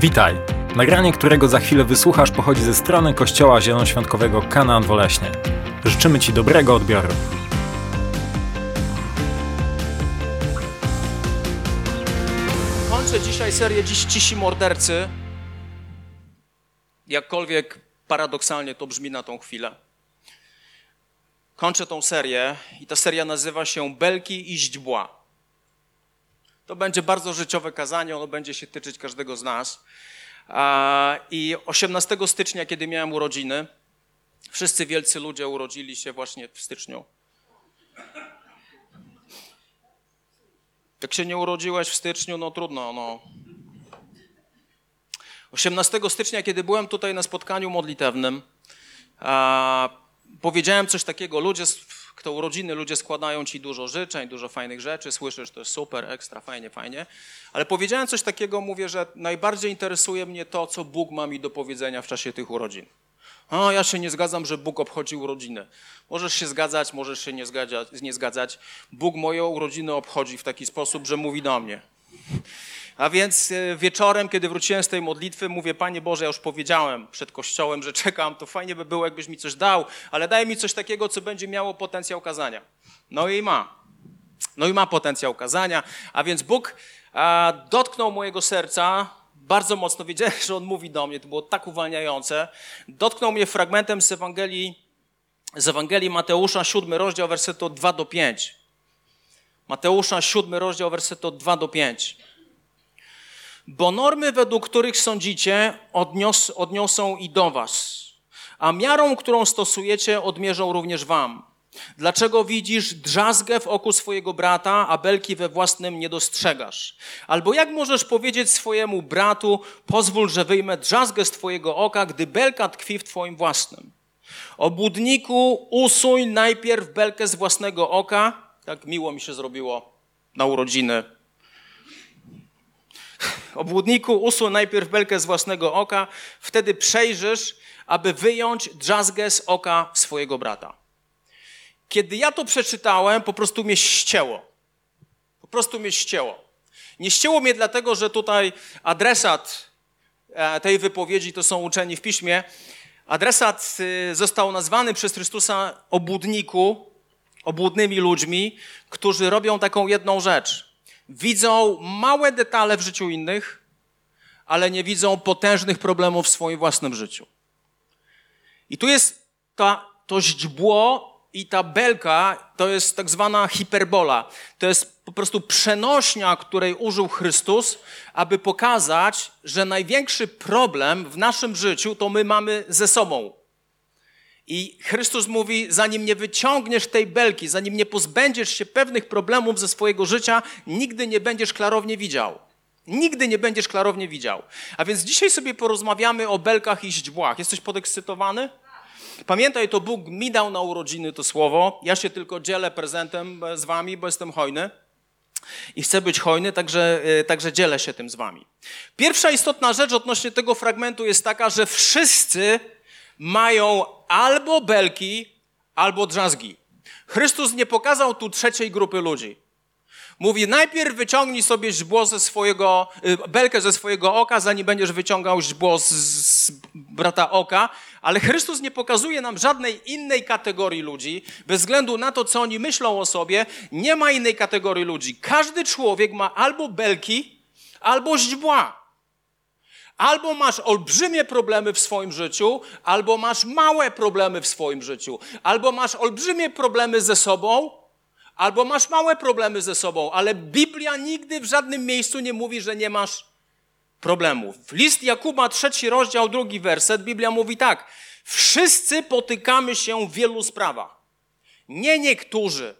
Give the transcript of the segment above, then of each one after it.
Witaj! Nagranie, którego za chwilę wysłuchasz, pochodzi ze strony Kościoła Zielonoświątkowego Kanaan Woleśnie. Życzymy Ci dobrego odbioru. Kończę dzisiaj serię Dziś Cisi Mordercy. Jakkolwiek paradoksalnie to brzmi na tą chwilę. Kończę tą serię i ta seria nazywa się Belki i źdźbła. To będzie bardzo życiowe kazanie, ono będzie się tyczyć każdego z nas. I 18 stycznia, kiedy miałem urodziny, wszyscy wielcy ludzie urodzili się właśnie w styczniu. Jak się nie urodziłeś w styczniu, no trudno, no. 18 stycznia, kiedy byłem tutaj na spotkaniu modlitewnym, powiedziałem coś takiego, ludzie, kto urodziny, ludzie składają ci dużo życzeń, dużo fajnych rzeczy, słyszysz, to jest super, ekstra, fajnie, fajnie, ale powiedziałem coś takiego, mówię, że najbardziej interesuje mnie to, co Bóg ma mi do powiedzenia w czasie tych urodzin. A ja się nie zgadzam, że Bóg obchodzi urodziny. Możesz się zgadzać, możesz się nie zgadzać. Nie zgadzać. Bóg moje urodziny obchodzi w taki sposób, że mówi do mnie. A więc e, wieczorem, kiedy wróciłem z tej modlitwy, mówię, Panie Boże, ja już powiedziałem przed kościołem, że czekam, to fajnie by było, jakbyś mi coś dał, ale daj mi coś takiego, co będzie miało potencjał kazania. No i ma. No i ma potencjał kazania. A więc Bóg dotknął mojego serca bardzo mocno. Wiedziałem, że On mówi do mnie, to było tak uwalniające. Dotknął mnie fragmentem z Ewangelii, z Ewangelii Mateusza, 7 rozdział, wersetu od 2 do 5. Mateusza, 7 rozdział, wersetu od 2 do 5. Bo normy, według których sądzicie, odnios, odniosą i do was, a miarą, którą stosujecie, odmierzą również wam. Dlaczego widzisz drzazgę w oku swojego brata, a belki we własnym nie dostrzegasz? Albo jak możesz powiedzieć swojemu bratu, pozwól, że wyjmę drzazgę z twojego oka, gdy belka tkwi w twoim własnym? Obłudniku, usuń najpierw belkę z własnego oka. Tak miło mi się zrobiło na urodziny. Obłudniku, usuń najpierw belkę z własnego oka, wtedy przejrzysz, aby wyjąć drzazgę z oka swojego brata. Kiedy ja to przeczytałem, po prostu mnie ścięło. Po prostu mnie ścięło. Nie ścięło mnie dlatego, że tutaj adresat e, tej wypowiedzi to są uczeni w piśmie. Adresat y, został nazwany przez Chrystusa obłudniku, obłudnymi ludźmi, którzy robią taką jedną rzecz. Widzą małe detale w życiu innych, ale nie widzą potężnych problemów w swoim własnym życiu. I tu jest ta, to źdźbło i ta belka to jest tak zwana hiperbola. To jest po prostu przenośnia, której użył Chrystus, aby pokazać, że największy problem w naszym życiu to my mamy ze sobą. I Chrystus mówi, zanim nie wyciągniesz tej belki, zanim nie pozbędziesz się pewnych problemów ze swojego życia, nigdy nie będziesz klarownie widział. Nigdy nie będziesz klarownie widział. A więc dzisiaj sobie porozmawiamy o belkach i źdźbłach. Jesteś podekscytowany? Pamiętaj, to Bóg mi dał na urodziny to słowo. Ja się tylko dzielę prezentem z wami, bo jestem hojny. I chcę być hojny, także, e, także dzielę się tym z wami. Pierwsza istotna rzecz odnośnie tego fragmentu jest taka, że wszyscy mają albo belki, albo drzazgi. Chrystus nie pokazał tu trzeciej grupy ludzi. Mówi, najpierw wyciągnij sobie źdźbło ze swojego, y, belkę ze swojego oka, zanim będziesz wyciągał źdźbło z, z brata oka. Ale Chrystus nie pokazuje nam żadnej innej kategorii ludzi, bez względu na to, co oni myślą o sobie. Nie ma innej kategorii ludzi. Każdy człowiek ma albo belki, albo źdźbła. Albo masz olbrzymie problemy w swoim życiu, albo masz małe problemy w swoim życiu. Albo masz olbrzymie problemy ze sobą, albo masz małe problemy ze sobą, ale Biblia nigdy w żadnym miejscu nie mówi, że nie masz problemów. List Jakuba, trzeci rozdział, drugi werset, Biblia mówi tak. Wszyscy potykamy się w wielu sprawach. Nie niektórzy.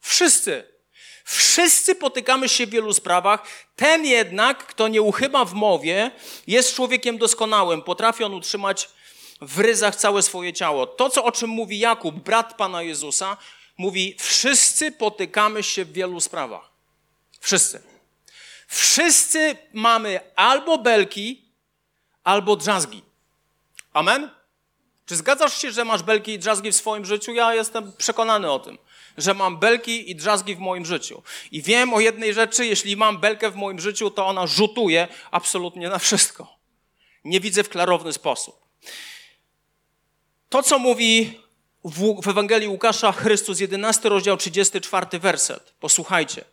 Wszyscy. Wszyscy potykamy się w wielu sprawach. Ten jednak, kto nie uchyba w mowie, jest człowiekiem doskonałym. Potrafi on utrzymać w ryzach całe swoje ciało. To, co, o czym mówi Jakub, brat Pana Jezusa, mówi, wszyscy potykamy się w wielu sprawach. Wszyscy. Wszyscy mamy albo belki, albo drzazgi. Amen? Czy zgadzasz się, że masz belki i drzazgi w swoim życiu? Ja jestem przekonany o tym. Że mam belki i drzazgi w moim życiu. I wiem o jednej rzeczy, jeśli mam belkę w moim życiu, to ona rzutuje absolutnie na wszystko. Nie widzę w klarowny sposób. To, co mówi w, Ewangelii Łukasza Chrystus, 11 rozdział, 34 werset. Posłuchajcie.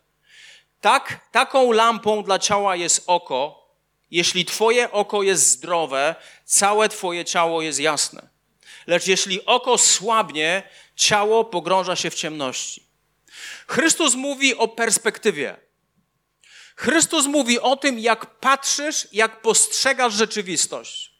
Tak, taką lampą dla ciała jest oko. Jeśli twoje oko jest zdrowe, całe twoje ciało jest jasne. Lecz jeśli oko słabnie, ciało pogrąża się w ciemności. Chrystus mówi o perspektywie. Chrystus mówi o tym, jak patrzysz, jak postrzegasz rzeczywistość.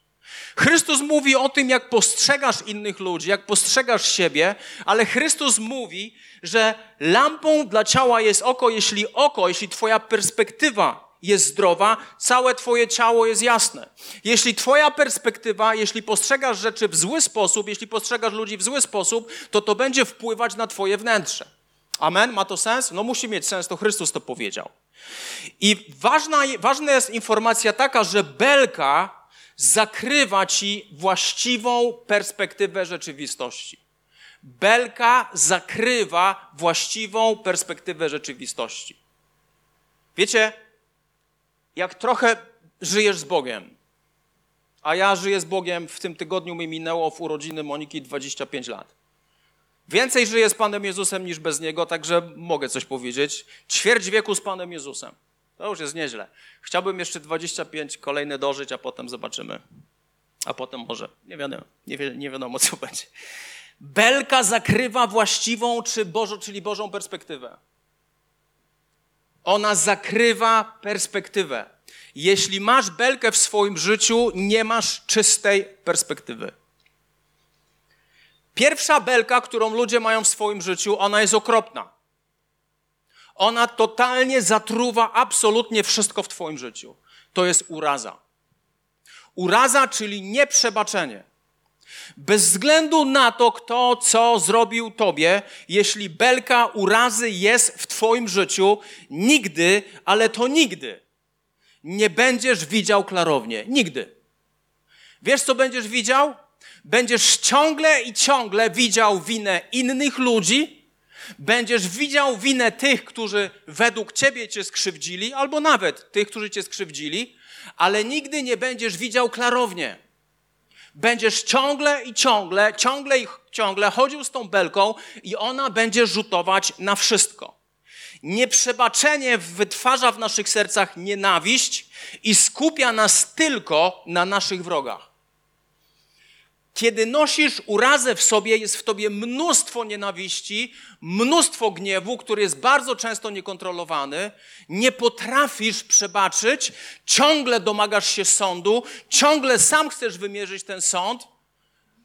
Chrystus mówi o tym, jak postrzegasz innych ludzi, jak postrzegasz siebie, ale Chrystus mówi, że lampą dla ciała jest oko, jeśli oko, jeśli Twoja perspektywa jest zdrowa, całe Twoje ciało jest jasne. Jeśli Twoja perspektywa, jeśli postrzegasz rzeczy w zły sposób, jeśli postrzegasz ludzi w zły sposób, to to będzie wpływać na Twoje wnętrze. Amen? Ma to sens? No musi mieć sens, to Chrystus to powiedział. I ważna, ważna jest informacja taka, że belka zakrywa ci właściwą perspektywę rzeczywistości. Belka zakrywa właściwą perspektywę rzeczywistości. Wiecie, jak trochę żyjesz z Bogiem, a ja żyję z Bogiem, w tym tygodniu mi minęło w urodziny Moniki 25 lat. Więcej żyję z Panem Jezusem niż bez Niego, także mogę coś powiedzieć. Ćwierć wieku z Panem Jezusem. To już jest nieźle. Chciałbym jeszcze 25 kolejne dożyć, a potem zobaczymy. A potem może. Nie wiadomo, nie, wi nie wiadomo co będzie. Belka zakrywa właściwą, czy Bożą, czyli Bożą perspektywę. Ona zakrywa perspektywę. Jeśli masz belkę w swoim życiu, nie masz czystej perspektywy. Pierwsza belka, którą ludzie mają w swoim życiu, ona jest okropna. Ona totalnie zatruwa absolutnie wszystko w Twoim życiu. To jest uraza. Uraza, czyli nieprzebaczenie. Bez względu na to, kto co zrobił Tobie, jeśli belka urazy jest w Twoim życiu, nigdy, ale to nigdy, nie będziesz widział klarownie. Nigdy. Wiesz, co będziesz widział? Będziesz ciągle i ciągle widział winę innych ludzi, Będziesz widział winę tych, którzy według ciebie cię skrzywdzili, albo nawet tych, którzy cię skrzywdzili, ale nigdy nie będziesz widział klarownie. Będziesz ciągle i ciągle, ciągle i ciągle chodził z tą belką i ona będzie rzutować na wszystko. Nieprzebaczenie wytwarza w naszych sercach nienawiść i skupia nas tylko na naszych wrogach. Kiedy nosisz urazę w sobie, jest w tobie mnóstwo nienawiści, mnóstwo gniewu, który jest bardzo często niekontrolowany. Nie potrafisz przebaczyć, ciągle domagasz się sądu, ciągle sam chcesz wymierzyć ten sąd,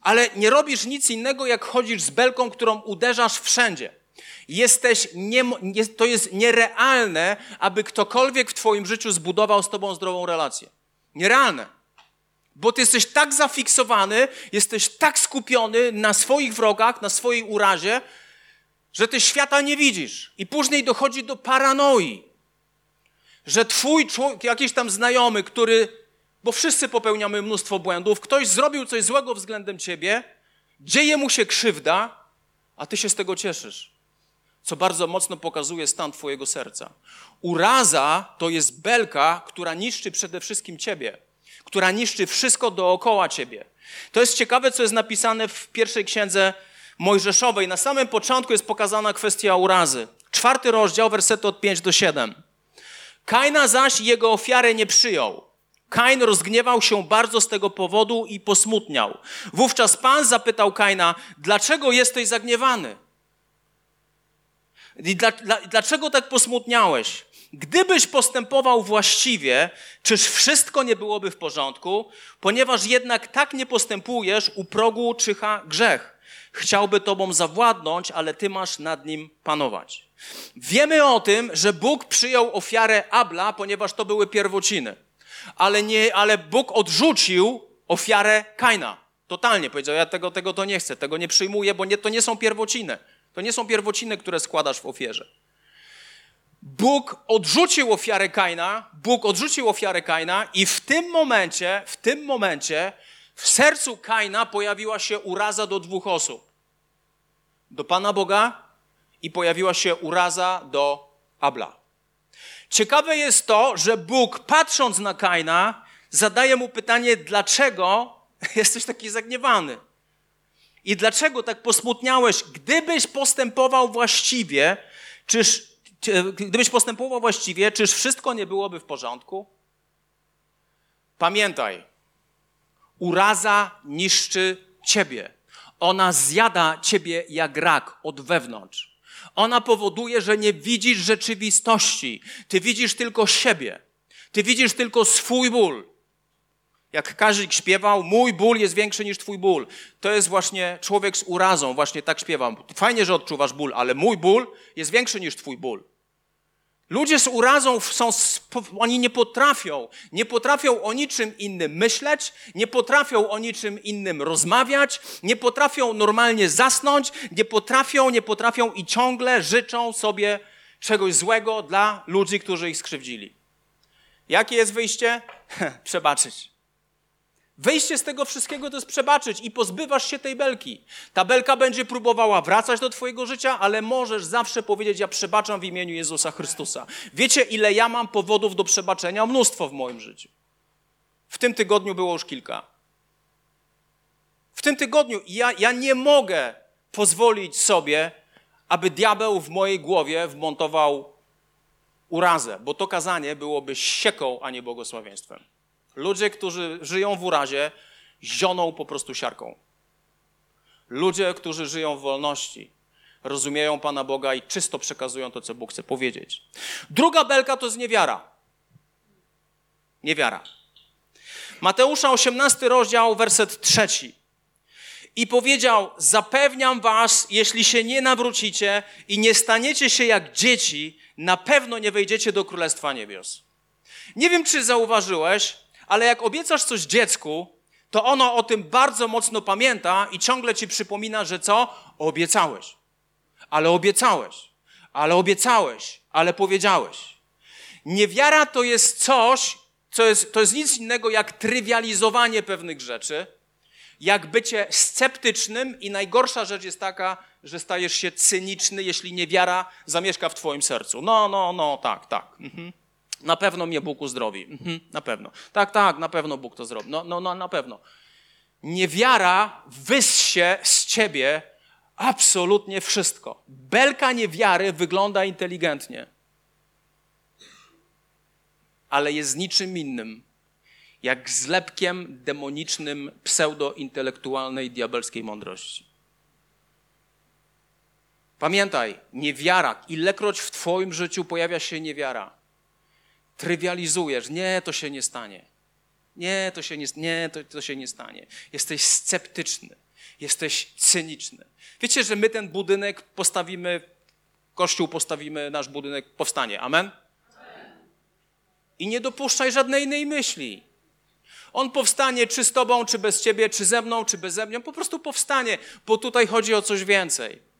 ale nie robisz nic innego, jak chodzisz z belką, którą uderzasz wszędzie. Jesteś nie, to jest nierealne, aby ktokolwiek w Twoim życiu zbudował z Tobą zdrową relację. Nierealne. Bo ty jesteś tak zafiksowany, jesteś tak skupiony na swoich wrogach, na swojej urazie, że ty świata nie widzisz. I później dochodzi do paranoi, że twój człowiek, jakiś tam znajomy, który, bo wszyscy popełniamy mnóstwo błędów, ktoś zrobił coś złego względem ciebie, dzieje mu się krzywda, a ty się z tego cieszysz. Co bardzo mocno pokazuje stan twojego serca. Uraza to jest belka, która niszczy przede wszystkim ciebie która niszczy wszystko dookoła ciebie. To jest ciekawe, co jest napisane w pierwszej księdze Mojżeszowej. Na samym początku jest pokazana kwestia urazy. Czwarty rozdział, wersety od 5 do 7. Kaina zaś jego ofiarę nie przyjął. Kain rozgniewał się bardzo z tego powodu i posmutniał. Wówczas Pan zapytał Kaina, dlaczego jesteś zagniewany? I dla, dla, dlaczego tak posmutniałeś? Gdybyś postępował właściwie, czyż wszystko nie byłoby w porządku? Ponieważ jednak tak nie postępujesz, u progu czyha grzech. Chciałby tobą zawładnąć, ale ty masz nad nim panować. Wiemy o tym, że Bóg przyjął ofiarę Abla, ponieważ to były pierwociny. Ale, nie, ale Bóg odrzucił ofiarę Kaina. Totalnie powiedział, ja tego, tego to nie chcę, tego nie przyjmuję, bo nie, to nie są pierwociny. To nie są pierwociny, które składasz w ofierze. Bóg odrzucił ofiarę Kaina, Bóg odrzucił ofiarę Kaina i w tym momencie, w tym momencie w sercu Kaina pojawiła się uraza do dwóch osób. Do Pana Boga i pojawiła się uraza do Abla. Ciekawe jest to, że Bóg patrząc na Kaina zadaje mu pytanie, dlaczego jesteś taki zagniewany? I dlaczego tak posmutniałeś? Gdybyś postępował właściwie, czyż, gdybyś postępował właściwie, czyż wszystko nie byłoby w porządku? Pamiętaj, uraza niszczy ciebie. Ona zjada ciebie jak rak od wewnątrz. Ona powoduje, że nie widzisz rzeczywistości. Ty widzisz tylko siebie. Ty widzisz tylko swój ból. Jak Kazik śpiewał, mój ból jest większy niż twój ból. To jest właśnie człowiek z urazą, właśnie tak śpiewam. Fajnie, że odczuwasz ból, ale mój ból jest większy niż twój ból. Ludzie z urazą są, oni nie potrafią, nie potrafią o niczym innym myśleć, nie potrafią o niczym innym rozmawiać, nie potrafią normalnie zasnąć, nie potrafią, nie potrafią i ciągle życzą sobie czegoś złego dla ludzi, którzy ich skrzywdzili. Jakie jest wyjście? Przebaczyć. Wejście z tego wszystkiego to jest przebaczyć i pozbywasz się tej belki. Ta belka będzie próbowała wracać do Twojego życia, ale możesz zawsze powiedzieć: Ja przebaczam w imieniu Jezusa Chrystusa. Wiecie, ile ja mam powodów do przebaczenia? Mnóstwo w moim życiu. W tym tygodniu było już kilka. W tym tygodniu ja, ja nie mogę pozwolić sobie, aby diabeł w mojej głowie wmontował urazę, bo to kazanie byłoby sieką, a nie błogosławieństwem. Ludzie, którzy żyją w urazie, zioną po prostu siarką. Ludzie, którzy żyją w wolności, rozumieją Pana Boga i czysto przekazują to, co Bóg chce powiedzieć. Druga belka to jest niewiara. Niewiara. Mateusza 18 rozdział, werset trzeci. I powiedział: Zapewniam was, jeśli się nie nawrócicie i nie staniecie się jak dzieci, na pewno nie wejdziecie do Królestwa Niebios. Nie wiem, czy zauważyłeś, ale jak obiecasz coś dziecku, to ono o tym bardzo mocno pamięta i ciągle ci przypomina, że co? Obiecałeś. Ale obiecałeś. Ale obiecałeś. Ale powiedziałeś. Niewiara to jest coś, co jest, to jest nic innego jak trywializowanie pewnych rzeczy, jak bycie sceptycznym i najgorsza rzecz jest taka, że stajesz się cyniczny, jeśli niewiara zamieszka w twoim sercu. No, no, no, tak, tak. Mhm. Na pewno mnie Bóg uzdrowi. Mhm, na pewno. Tak, tak, na pewno Bóg to zrobi. No, no, no, na pewno. Niewiara wyssie z ciebie absolutnie wszystko. Belka niewiary wygląda inteligentnie, ale jest niczym innym, jak zlepkiem demonicznym pseudo-intelektualnej diabelskiej mądrości. Pamiętaj, niewiara, ilekroć w Twoim życiu pojawia się niewiara, trywializujesz. Nie, to się nie stanie. Nie, to się nie, nie to, to się nie stanie. Jesteś sceptyczny. Jesteś cyniczny. Wiecie, że my ten budynek postawimy, kościół postawimy, nasz budynek powstanie. Amen? I nie dopuszczaj żadnej innej myśli. On powstanie czy z tobą, czy bez ciebie, czy ze mną, czy bez mnie. Po prostu powstanie, bo tutaj chodzi o coś więcej.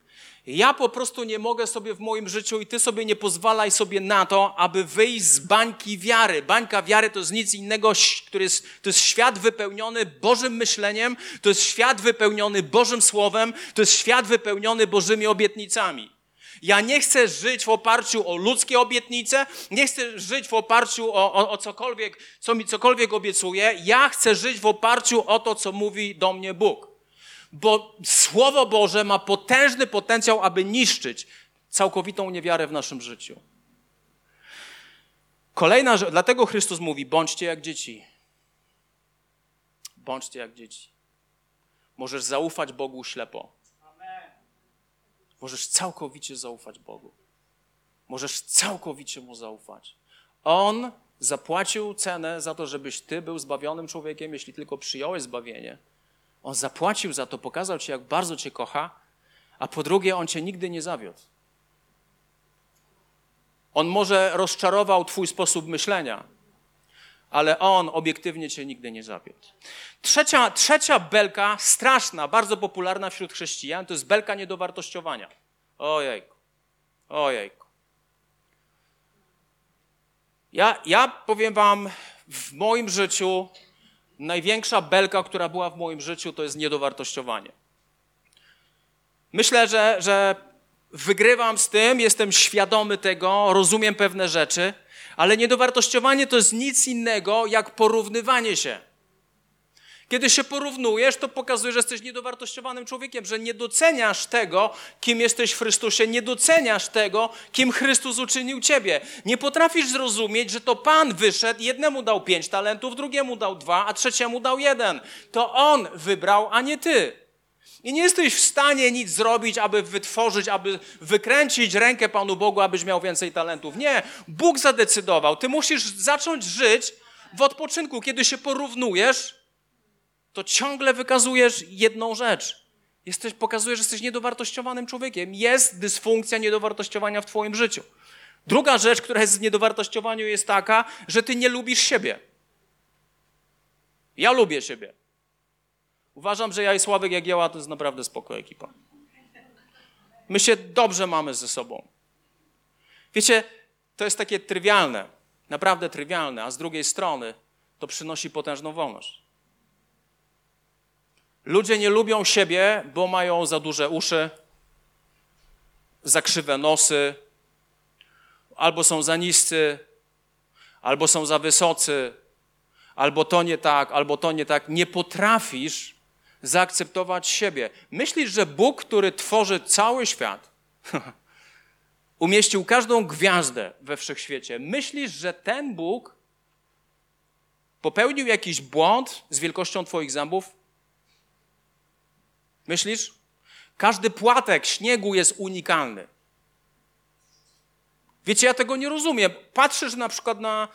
Ja po prostu nie mogę sobie w moim życiu i ty sobie nie pozwalaj sobie na to, aby wyjść z bańki wiary. Bańka wiary to jest nic innego, który jest, to jest świat wypełniony Bożym myśleniem, to jest świat wypełniony Bożym Słowem, to jest świat wypełniony Bożymi obietnicami. Ja nie chcę żyć w oparciu o ludzkie obietnice, nie chcę żyć w oparciu o, o, o cokolwiek, co mi cokolwiek obiecuje. Ja chcę żyć w oparciu o to, co mówi do mnie Bóg bo Słowo Boże ma potężny potencjał, aby niszczyć całkowitą niewiarę w naszym życiu. Kolejna rzecz, dlatego Chrystus mówi: bądźcie jak dzieci. Bądźcie jak dzieci. Możesz zaufać Bogu ślepo. Możesz całkowicie zaufać Bogu. Możesz całkowicie Mu zaufać. On zapłacił cenę za to, żebyś ty był zbawionym człowiekiem, jeśli tylko przyjąłeś zbawienie. On zapłacił za to, pokazał ci, jak bardzo cię kocha, a po drugie, on cię nigdy nie zawiódł. On może rozczarował twój sposób myślenia, ale on obiektywnie cię nigdy nie zawiódł. Trzecia, trzecia belka, straszna, bardzo popularna wśród chrześcijan, to jest belka niedowartościowania. Ojejku, ojejku. Ja, ja powiem wam, w moim życiu największa belka, która była w moim życiu, to jest niedowartościowanie. Myślę, że, że wygrywam z tym, jestem świadomy tego, rozumiem pewne rzeczy, ale niedowartościowanie to jest nic innego jak porównywanie się. Kiedy się porównujesz, to pokazuje, że jesteś niedowartościowanym człowiekiem, że nie doceniasz tego, kim jesteś w Chrystusie, nie doceniasz tego, kim Chrystus uczynił ciebie. Nie potrafisz zrozumieć, że to Pan wyszedł, jednemu dał pięć talentów, drugiemu dał dwa, a trzeciemu dał jeden. To On wybrał, a nie ty. I nie jesteś w stanie nic zrobić, aby wytworzyć, aby wykręcić rękę Panu Bogu, abyś miał więcej talentów. Nie, Bóg zadecydował. Ty musisz zacząć żyć w odpoczynku. Kiedy się porównujesz, to ciągle wykazujesz jedną rzecz. Jesteś, pokazujesz, że jesteś niedowartościowanym człowiekiem. Jest dysfunkcja niedowartościowania w Twoim życiu. Druga rzecz, która jest w niedowartościowaniu, jest taka, że Ty nie lubisz siebie. Ja lubię siebie. Uważam, że ja i Sławek Jagieła to jest naprawdę spoko ekipa. My się dobrze mamy ze sobą. Wiecie, to jest takie trywialne, naprawdę trywialne, a z drugiej strony to przynosi potężną wolność. Ludzie nie lubią siebie, bo mają za duże uszy, za krzywe nosy, albo są za niscy, albo są za wysocy, albo to nie tak, albo to nie tak. Nie potrafisz zaakceptować siebie. Myślisz, że Bóg, który tworzy cały świat, umieścił każdą gwiazdę we wszechświecie. Myślisz, że ten Bóg popełnił jakiś błąd z wielkością Twoich zębów? Myślisz? Każdy płatek śniegu jest unikalny. Wiecie, ja tego nie rozumiem. Patrzysz na przykład na,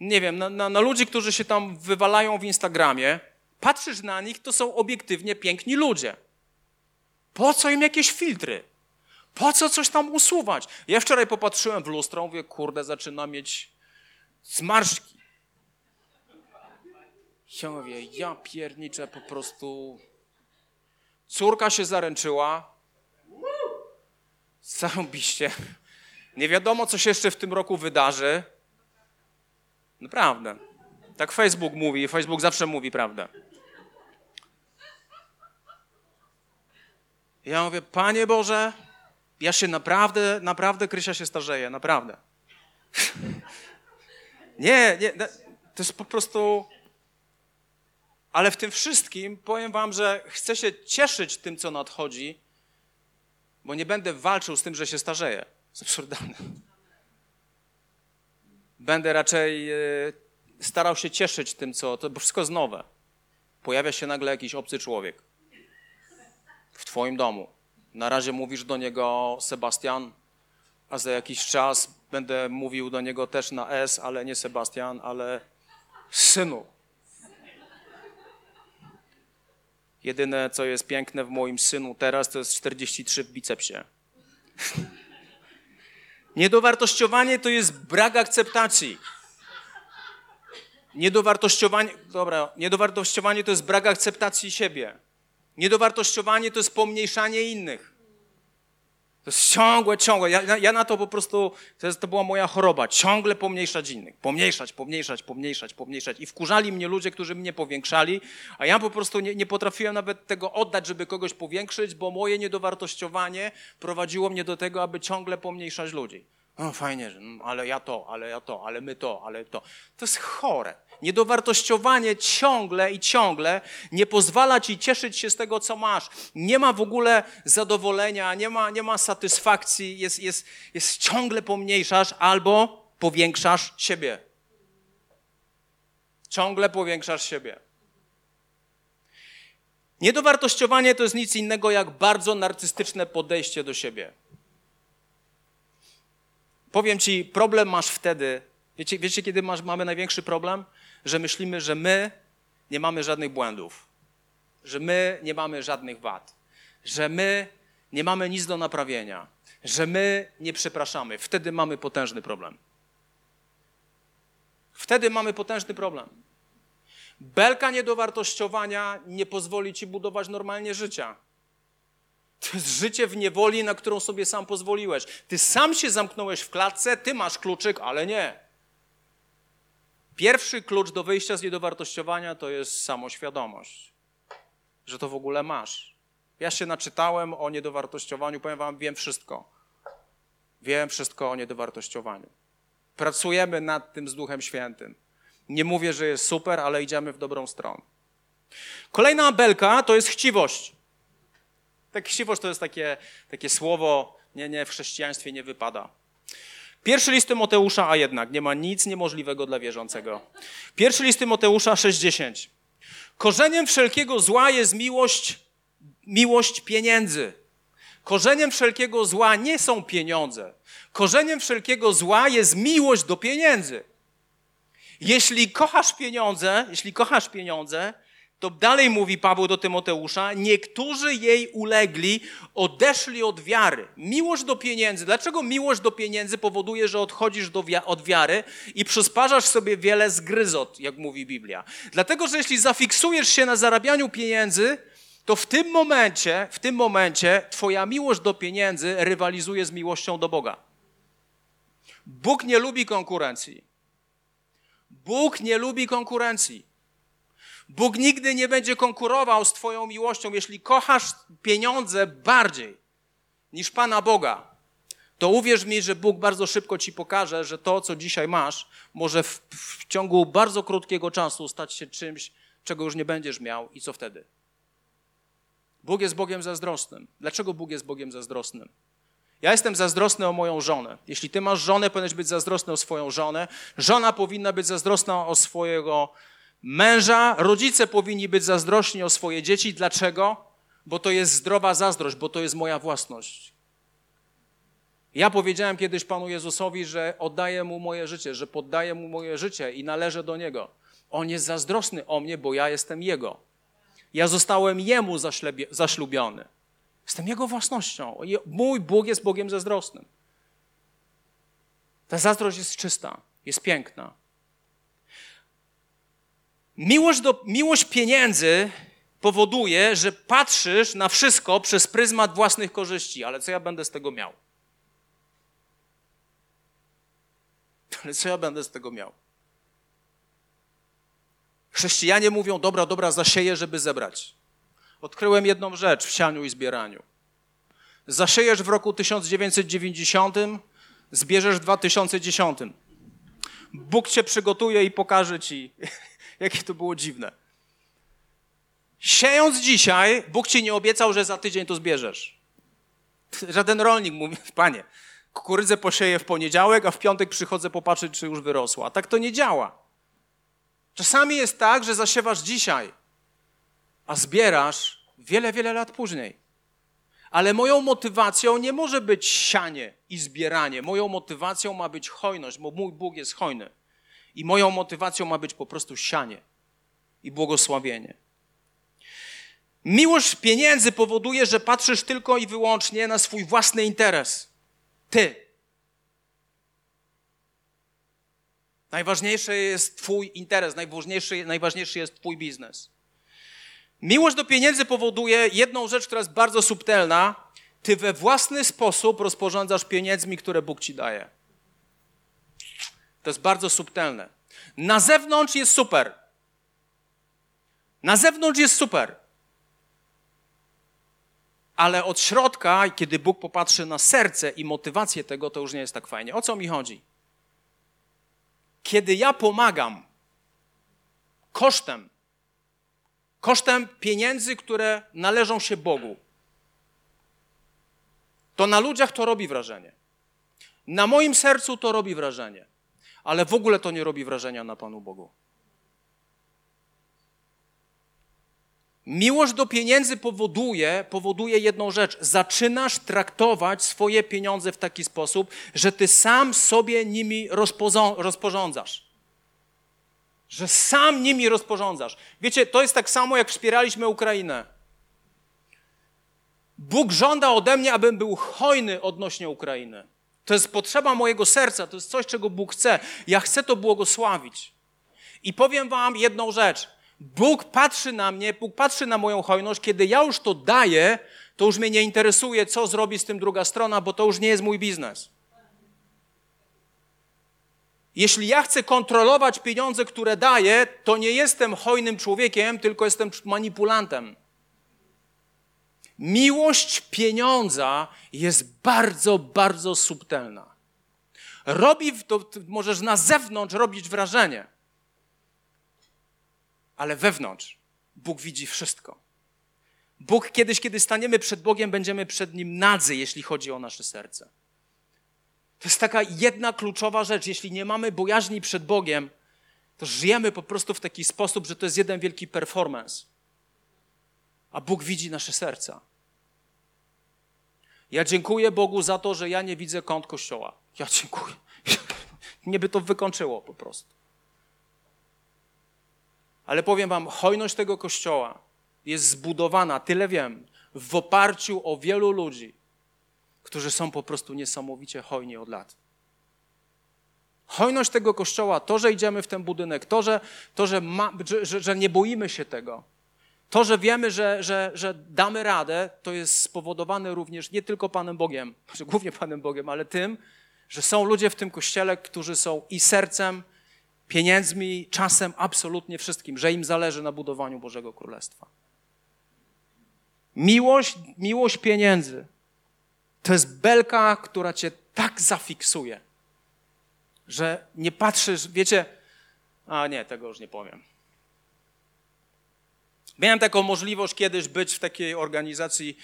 nie wiem, na, na, na ludzi, którzy się tam wywalają w Instagramie, patrzysz na nich, to są obiektywnie piękni ludzie. Po co im jakieś filtry? Po co coś tam usuwać? Ja wczoraj popatrzyłem w lustro, mówię, kurde, zaczyna mieć zmarszki. Ja mówię, ja pierniczę po prostu Córka się zaręczyła. Zarąbiście. Nie wiadomo, co się jeszcze w tym roku wydarzy. Naprawdę. Tak Facebook mówi. Facebook zawsze mówi prawdę. Ja mówię, Panie Boże, ja się naprawdę, naprawdę, Krysia się starzeje, naprawdę. nie, nie, to jest po prostu ale w tym wszystkim powiem Wam, że chcę się cieszyć tym, co nadchodzi, bo nie będę walczył z tym, że się starzeję. To jest absurdalne. Będę raczej e, starał się cieszyć tym, co. To wszystko jest nowe. Pojawia się nagle jakiś obcy człowiek w Twoim domu. Na razie mówisz do niego Sebastian, a za jakiś czas będę mówił do niego też na S, ale nie Sebastian, ale synu. Jedyne, co jest piękne w moim synu teraz, to jest 43 w bicepsie. Niedowartościowanie to jest brak akceptacji. Niedowartościowanie, dobra, niedowartościowanie to jest brak akceptacji siebie. Niedowartościowanie to jest pomniejszanie innych. To jest ciągłe, ciągłe. Ja, ja na to po prostu, to, jest, to była moja choroba. Ciągle pomniejszać innych. Pomniejszać, pomniejszać, pomniejszać, pomniejszać. I wkurzali mnie ludzie, którzy mnie powiększali, a ja po prostu nie, nie potrafiłem nawet tego oddać, żeby kogoś powiększyć, bo moje niedowartościowanie prowadziło mnie do tego, aby ciągle pomniejszać ludzi. No fajnie, ale ja to, ale ja to, ale my to, ale to. To jest chore. Niedowartościowanie ciągle i ciągle nie pozwala ci cieszyć się z tego, co masz. Nie ma w ogóle zadowolenia, nie ma, nie ma satysfakcji, jest, jest, jest ciągle pomniejszasz albo powiększasz siebie. Ciągle powiększasz siebie. Niedowartościowanie to jest nic innego jak bardzo narcystyczne podejście do siebie. Powiem ci, problem masz wtedy. Wiecie, wiecie kiedy masz, mamy największy problem? Że myślimy, że my nie mamy żadnych błędów, że my nie mamy żadnych wad, że my nie mamy nic do naprawienia, że my nie przepraszamy. Wtedy mamy potężny problem. Wtedy mamy potężny problem. Belka niedowartościowania nie pozwoli ci budować normalnie życia. To jest życie w niewoli, na którą sobie sam pozwoliłeś. Ty sam się zamknąłeś w klatce, ty masz kluczyk, ale nie. Pierwszy klucz do wyjścia z niedowartościowania to jest samoświadomość, że to w ogóle masz. Ja się naczytałem o niedowartościowaniu, powiem wam, wiem wszystko. Wiem wszystko o niedowartościowaniu. Pracujemy nad tym z Duchem Świętym. Nie mówię, że jest super, ale idziemy w dobrą stronę. Kolejna belka to jest chciwość. Tak chciwość to jest takie, takie słowo, nie, nie, w chrześcijaństwie nie wypada. Pierwszy list Tymoteusza, a jednak nie ma nic niemożliwego dla wierzącego. Pierwszy list Tymoteusza 6:10. Korzeniem wszelkiego zła jest miłość, miłość pieniędzy. Korzeniem wszelkiego zła nie są pieniądze. Korzeniem wszelkiego zła jest miłość do pieniędzy. Jeśli kochasz pieniądze, jeśli kochasz pieniądze, to dalej mówi Paweł do Tymoteusza, niektórzy jej ulegli, odeszli od wiary. Miłość do pieniędzy. Dlaczego miłość do pieniędzy powoduje, że odchodzisz do od wiary i przysparzasz sobie wiele zgryzot, jak mówi Biblia? Dlatego, że jeśli zafiksujesz się na zarabianiu pieniędzy, to w tym momencie, w tym momencie twoja miłość do pieniędzy rywalizuje z miłością do Boga. Bóg nie lubi konkurencji. Bóg nie lubi konkurencji. Bóg nigdy nie będzie konkurował z Twoją miłością. Jeśli kochasz pieniądze bardziej niż Pana Boga, to uwierz mi, że Bóg bardzo szybko Ci pokaże, że to, co dzisiaj masz, może w, w ciągu bardzo krótkiego czasu stać się czymś, czego już nie będziesz miał i co wtedy? Bóg jest Bogiem zazdrosnym. Dlaczego Bóg jest Bogiem zazdrosnym? Ja jestem zazdrosny o moją żonę. Jeśli ty masz żonę, powinieneś być zazdrosny o swoją żonę. Żona powinna być zazdrosna o swojego męża. Rodzice powinni być zazdrośni o swoje dzieci. Dlaczego? Bo to jest zdrowa zazdrość, bo to jest moja własność. Ja powiedziałem kiedyś Panu Jezusowi, że oddaję Mu moje życie, że poddaję Mu moje życie i należę do Niego. On jest zazdrosny o mnie, bo ja jestem Jego. Ja zostałem Jemu zaślubiony. Jestem Jego własnością. Mój Bóg jest Bogiem zazdrosnym. Ta zazdrość jest czysta, jest piękna. Miłość, do, miłość pieniędzy powoduje, że patrzysz na wszystko przez pryzmat własnych korzyści. Ale co ja będę z tego miał? Ale co ja będę z tego miał? Chrześcijanie mówią, dobra, dobra, zasieję, żeby zebrać. Odkryłem jedną rzecz w sianiu i zbieraniu. Zasiejesz w roku 1990, zbierzesz w 2010. Bóg cię przygotuje i pokaże ci, jakie to było dziwne. Siejąc dzisiaj, Bóg ci nie obiecał, że za tydzień to zbierzesz. Żaden rolnik mówi, panie, kukurydzę posieję w poniedziałek, a w piątek przychodzę popatrzeć, czy już wyrosła. Tak to nie działa. Czasami jest tak, że zasiewasz dzisiaj, a zbierasz wiele, wiele lat później. Ale moją motywacją nie może być sianie i zbieranie. Moją motywacją ma być hojność, bo mój Bóg jest hojny. I moją motywacją ma być po prostu sianie i błogosławienie. Miłość pieniędzy powoduje, że patrzysz tylko i wyłącznie na swój własny interes. Ty. Najważniejszy jest Twój interes, najważniejszy, najważniejszy jest Twój biznes. Miłość do pieniędzy powoduje jedną rzecz, która jest bardzo subtelna. Ty we własny sposób rozporządzasz pieniędzmi, które Bóg ci daje. To jest bardzo subtelne. Na zewnątrz jest super. Na zewnątrz jest super. Ale od środka, kiedy Bóg popatrzy na serce i motywację tego, to już nie jest tak fajnie. O co mi chodzi? Kiedy ja pomagam kosztem kosztem pieniędzy, które należą się Bogu, to na ludziach to robi wrażenie. Na moim sercu to robi wrażenie, ale w ogóle to nie robi wrażenia na Panu Bogu. Miłość do pieniędzy powoduje, powoduje jedną rzecz. Zaczynasz traktować swoje pieniądze w taki sposób, że ty sam sobie nimi rozporządzasz że sam nimi rozporządzasz. Wiecie, to jest tak samo, jak wspieraliśmy Ukrainę. Bóg żąda ode mnie, abym był hojny odnośnie Ukrainy. To jest potrzeba mojego serca, to jest coś, czego Bóg chce. Ja chcę to błogosławić. I powiem Wam jedną rzecz. Bóg patrzy na mnie, Bóg patrzy na moją hojność, kiedy ja już to daję, to już mnie nie interesuje, co zrobi z tym druga strona, bo to już nie jest mój biznes. Jeśli ja chcę kontrolować pieniądze, które daję, to nie jestem hojnym człowiekiem, tylko jestem manipulantem. Miłość pieniądza jest bardzo, bardzo subtelna. Robi, to możesz na zewnątrz robić wrażenie, ale wewnątrz Bóg widzi wszystko. Bóg kiedyś, kiedy staniemy przed Bogiem, będziemy przed Nim nadzy, jeśli chodzi o nasze serce. To jest taka jedna kluczowa rzecz. Jeśli nie mamy bojaźni przed Bogiem, to żyjemy po prostu w taki sposób, że to jest jeden wielki performance. A Bóg widzi nasze serca. Ja dziękuję Bogu za to, że ja nie widzę kąt kościoła. Ja dziękuję. Nie by to wykończyło po prostu. Ale powiem wam, hojność tego kościoła jest zbudowana, tyle wiem, w oparciu o wielu ludzi, którzy są po prostu niesamowicie hojni od lat. Hojność tego kościoła, to, że idziemy w ten budynek, to, że, to, że, ma, że, że nie boimy się tego, to, że wiemy, że, że, że damy radę, to jest spowodowane również nie tylko Panem Bogiem, że głównie Panem Bogiem, ale tym, że są ludzie w tym kościele, którzy są i sercem, pieniędzmi, czasem, absolutnie wszystkim, że im zależy na budowaniu Bożego Królestwa. Miłość, miłość pieniędzy to jest belka, która cię tak zafiksuje, że nie patrzysz, wiecie, a nie, tego już nie powiem. Miałem taką możliwość kiedyś być w takiej organizacji,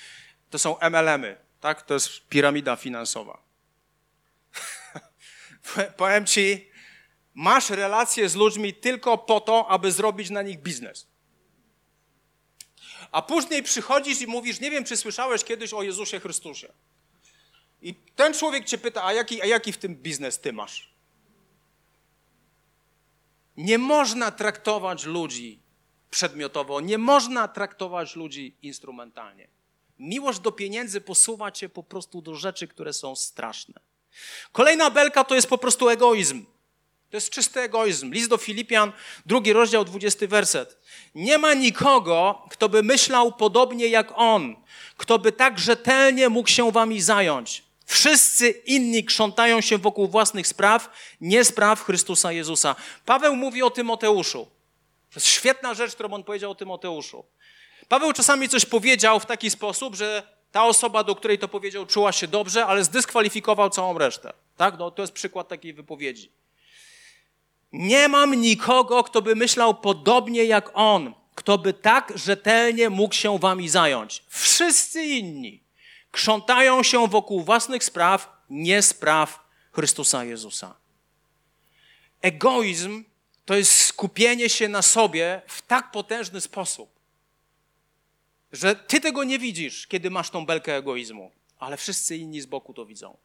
to są MLM-y, tak? To jest piramida finansowa. Powiem ci, masz relacje z ludźmi tylko po to, aby zrobić na nich biznes. A później przychodzisz i mówisz, nie wiem, czy słyszałeś kiedyś o Jezusie Chrystusie. I ten człowiek cię pyta, a jaki, a jaki w tym biznes ty masz? Nie można traktować ludzi przedmiotowo, nie można traktować ludzi instrumentalnie. Miłość do pieniędzy posuwa cię po prostu do rzeczy, które są straszne. Kolejna belka to jest po prostu egoizm. To jest czysty egoizm. List do Filipian, drugi rozdział, dwudziesty werset. Nie ma nikogo, kto by myślał podobnie jak on, kto by tak rzetelnie mógł się wami zająć. Wszyscy inni krzątają się wokół własnych spraw, nie spraw Chrystusa Jezusa. Paweł mówi o Tymoteuszu. To jest świetna rzecz, którą on powiedział o Tymoteuszu. Paweł czasami coś powiedział w taki sposób, że ta osoba, do której to powiedział, czuła się dobrze, ale zdyskwalifikował całą resztę. Tak? No, to jest przykład takiej wypowiedzi. Nie mam nikogo, kto by myślał podobnie jak on, kto by tak rzetelnie mógł się wami zająć. Wszyscy inni krzątają się wokół własnych spraw, nie spraw Chrystusa Jezusa. Egoizm to jest skupienie się na sobie w tak potężny sposób, że ty tego nie widzisz, kiedy masz tą belkę egoizmu, ale wszyscy inni z boku to widzą.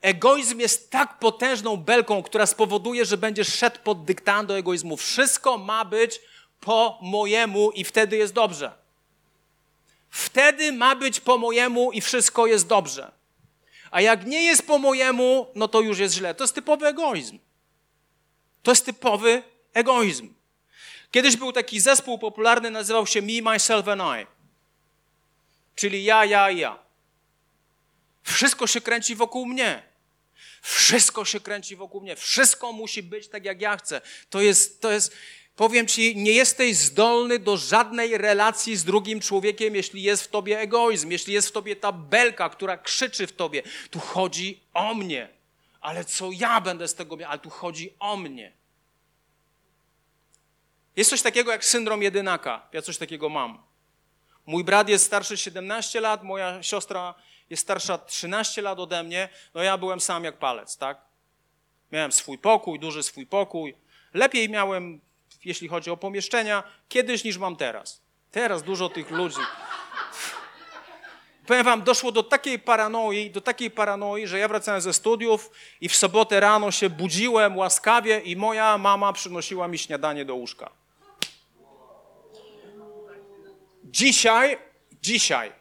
Egoizm jest tak potężną belką, która spowoduje, że będziesz szedł pod dyktando egoizmu. Wszystko ma być po mojemu i wtedy jest dobrze. Wtedy ma być po mojemu i wszystko jest dobrze. A jak nie jest po mojemu, no to już jest źle. To jest typowy egoizm. To jest typowy egoizm. Kiedyś był taki zespół popularny, nazywał się Me, Myself and I. Czyli ja, ja, ja. Wszystko się kręci wokół mnie. Wszystko się kręci wokół mnie. Wszystko musi być tak, jak ja chcę. To jest, to jest, powiem ci, nie jesteś zdolny do żadnej relacji z drugim człowiekiem, jeśli jest w tobie egoizm, jeśli jest w tobie ta belka, która krzyczy w tobie. Tu chodzi o mnie. Ale co ja będę z tego miał? Ale tu chodzi o mnie. Jest coś takiego jak syndrom jedynaka. Ja coś takiego mam. Mój brat jest starszy 17 lat, moja siostra jest starsza 13 lat ode mnie. No ja byłem sam jak palec, tak? Miałem swój pokój, duży swój pokój. Lepiej miałem, jeśli chodzi o pomieszczenia, kiedyś niż mam teraz. Teraz dużo tych ludzi. Powiem wam, doszło do takiej paranoi, do takiej paranoi, że ja wracałem ze studiów i w sobotę rano się budziłem łaskawie i moja mama przynosiła mi śniadanie do łóżka. Dzisiaj, dzisiaj,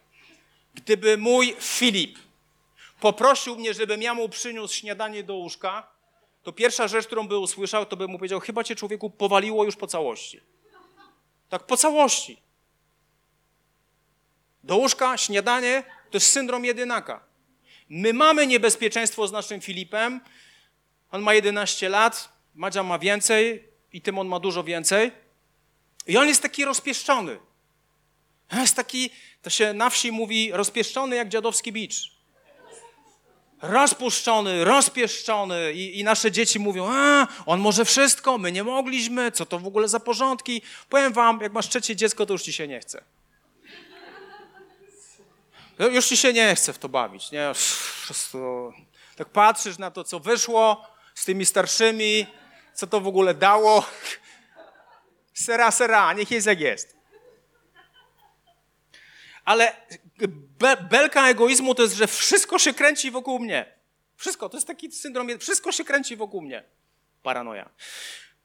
gdyby mój Filip poprosił mnie, żebym ja mu przyniósł śniadanie do łóżka, to pierwsza rzecz, którą by usłyszał, to by mu powiedział, chyba cię człowieku powaliło już po całości. Tak, po całości. Do łóżka, śniadanie, to jest syndrom jedynaka. My mamy niebezpieczeństwo z naszym Filipem. On ma 11 lat, Madzia ma więcej i Tymon ma dużo więcej. I on jest taki rozpieszczony. Jest taki, to się na wsi mówi, rozpieszczony jak dziadowski bicz. Rozpuszczony, rozpieszczony I, i nasze dzieci mówią, a, on może wszystko, my nie mogliśmy, co to w ogóle za porządki. Powiem wam, jak masz trzecie dziecko, to już ci się nie chce. Już ci się nie chce w to bawić, nie? Po prostu tak patrzysz na to, co wyszło z tymi starszymi, co to w ogóle dało. Sera, sera, niech jest jak jest. Ale be, belka egoizmu to jest, że wszystko się kręci wokół mnie. Wszystko, to jest taki syndrom, wszystko się kręci wokół mnie. Paranoja.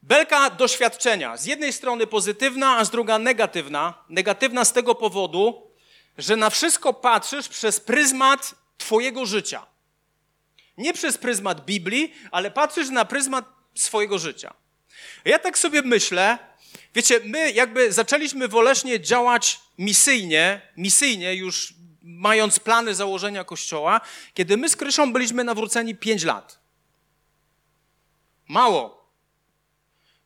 Belka doświadczenia. Z jednej strony pozytywna, a z druga negatywna. Negatywna z tego powodu, że na wszystko patrzysz przez pryzmat Twojego życia. Nie przez pryzmat Biblii, ale patrzysz na pryzmat swojego życia. Ja tak sobie myślę, wiecie, my jakby zaczęliśmy woleśnie działać misyjnie, misyjnie już mając plany założenia kościoła, kiedy my z Kryszą byliśmy nawróceni 5 lat. Mało.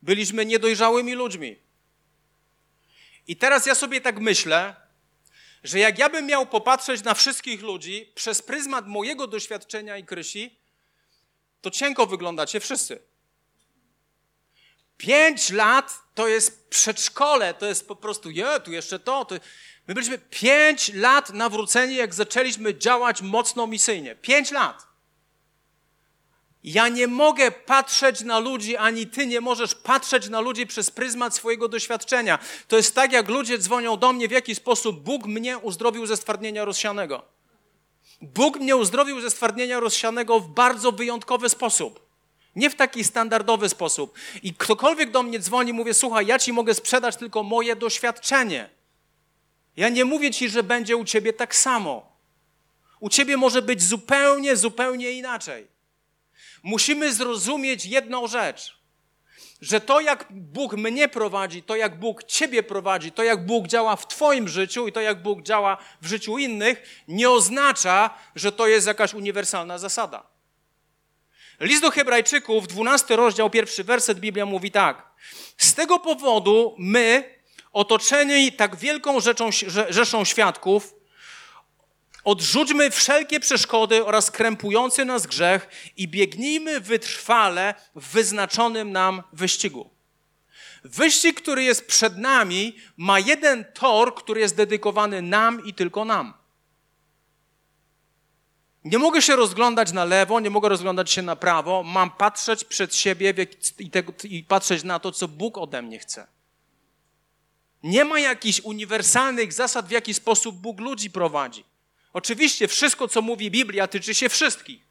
Byliśmy niedojrzałymi ludźmi. I teraz ja sobie tak myślę, że jak ja bym miał popatrzeć na wszystkich ludzi przez pryzmat mojego doświadczenia i Krysi, to cienko wyglądacie wszyscy. Pięć lat to jest przedszkole, to jest po prostu, je, tu jeszcze to. to. My byliśmy pięć lat nawróceni, jak zaczęliśmy działać mocno misyjnie. Pięć lat. Ja nie mogę patrzeć na ludzi, ani ty nie możesz patrzeć na ludzi przez pryzmat swojego doświadczenia. To jest tak, jak ludzie dzwonią do mnie, w jaki sposób Bóg mnie uzdrowił ze stwardnienia rozsianego. Bóg mnie uzdrowił ze stwardnienia rozsianego w bardzo wyjątkowy sposób. Nie w taki standardowy sposób. I ktokolwiek do mnie dzwoni, mówię: Słuchaj, ja ci mogę sprzedać tylko moje doświadczenie. Ja nie mówię ci, że będzie u ciebie tak samo. U ciebie może być zupełnie, zupełnie inaczej. Musimy zrozumieć jedną rzecz, że to, jak Bóg mnie prowadzi, to, jak Bóg ciebie prowadzi, to, jak Bóg działa w twoim życiu i to, jak Bóg działa w życiu innych, nie oznacza, że to jest jakaś uniwersalna zasada. List do Hebrajczyków, 12 rozdział, pierwszy werset Biblia mówi tak. Z tego powodu my, otoczeni tak wielką rzeczą, rzeszą świadków, Odrzućmy wszelkie przeszkody oraz krępujący nas grzech i biegnijmy wytrwale w wyznaczonym nam wyścigu. Wyścig, który jest przed nami, ma jeden tor, który jest dedykowany nam i tylko nam. Nie mogę się rozglądać na lewo, nie mogę rozglądać się na prawo, mam patrzeć przed siebie i, i patrzeć na to, co Bóg ode mnie chce. Nie ma jakichś uniwersalnych zasad, w jaki sposób Bóg ludzi prowadzi. Oczywiście wszystko, co mówi Biblia, tyczy się wszystkich.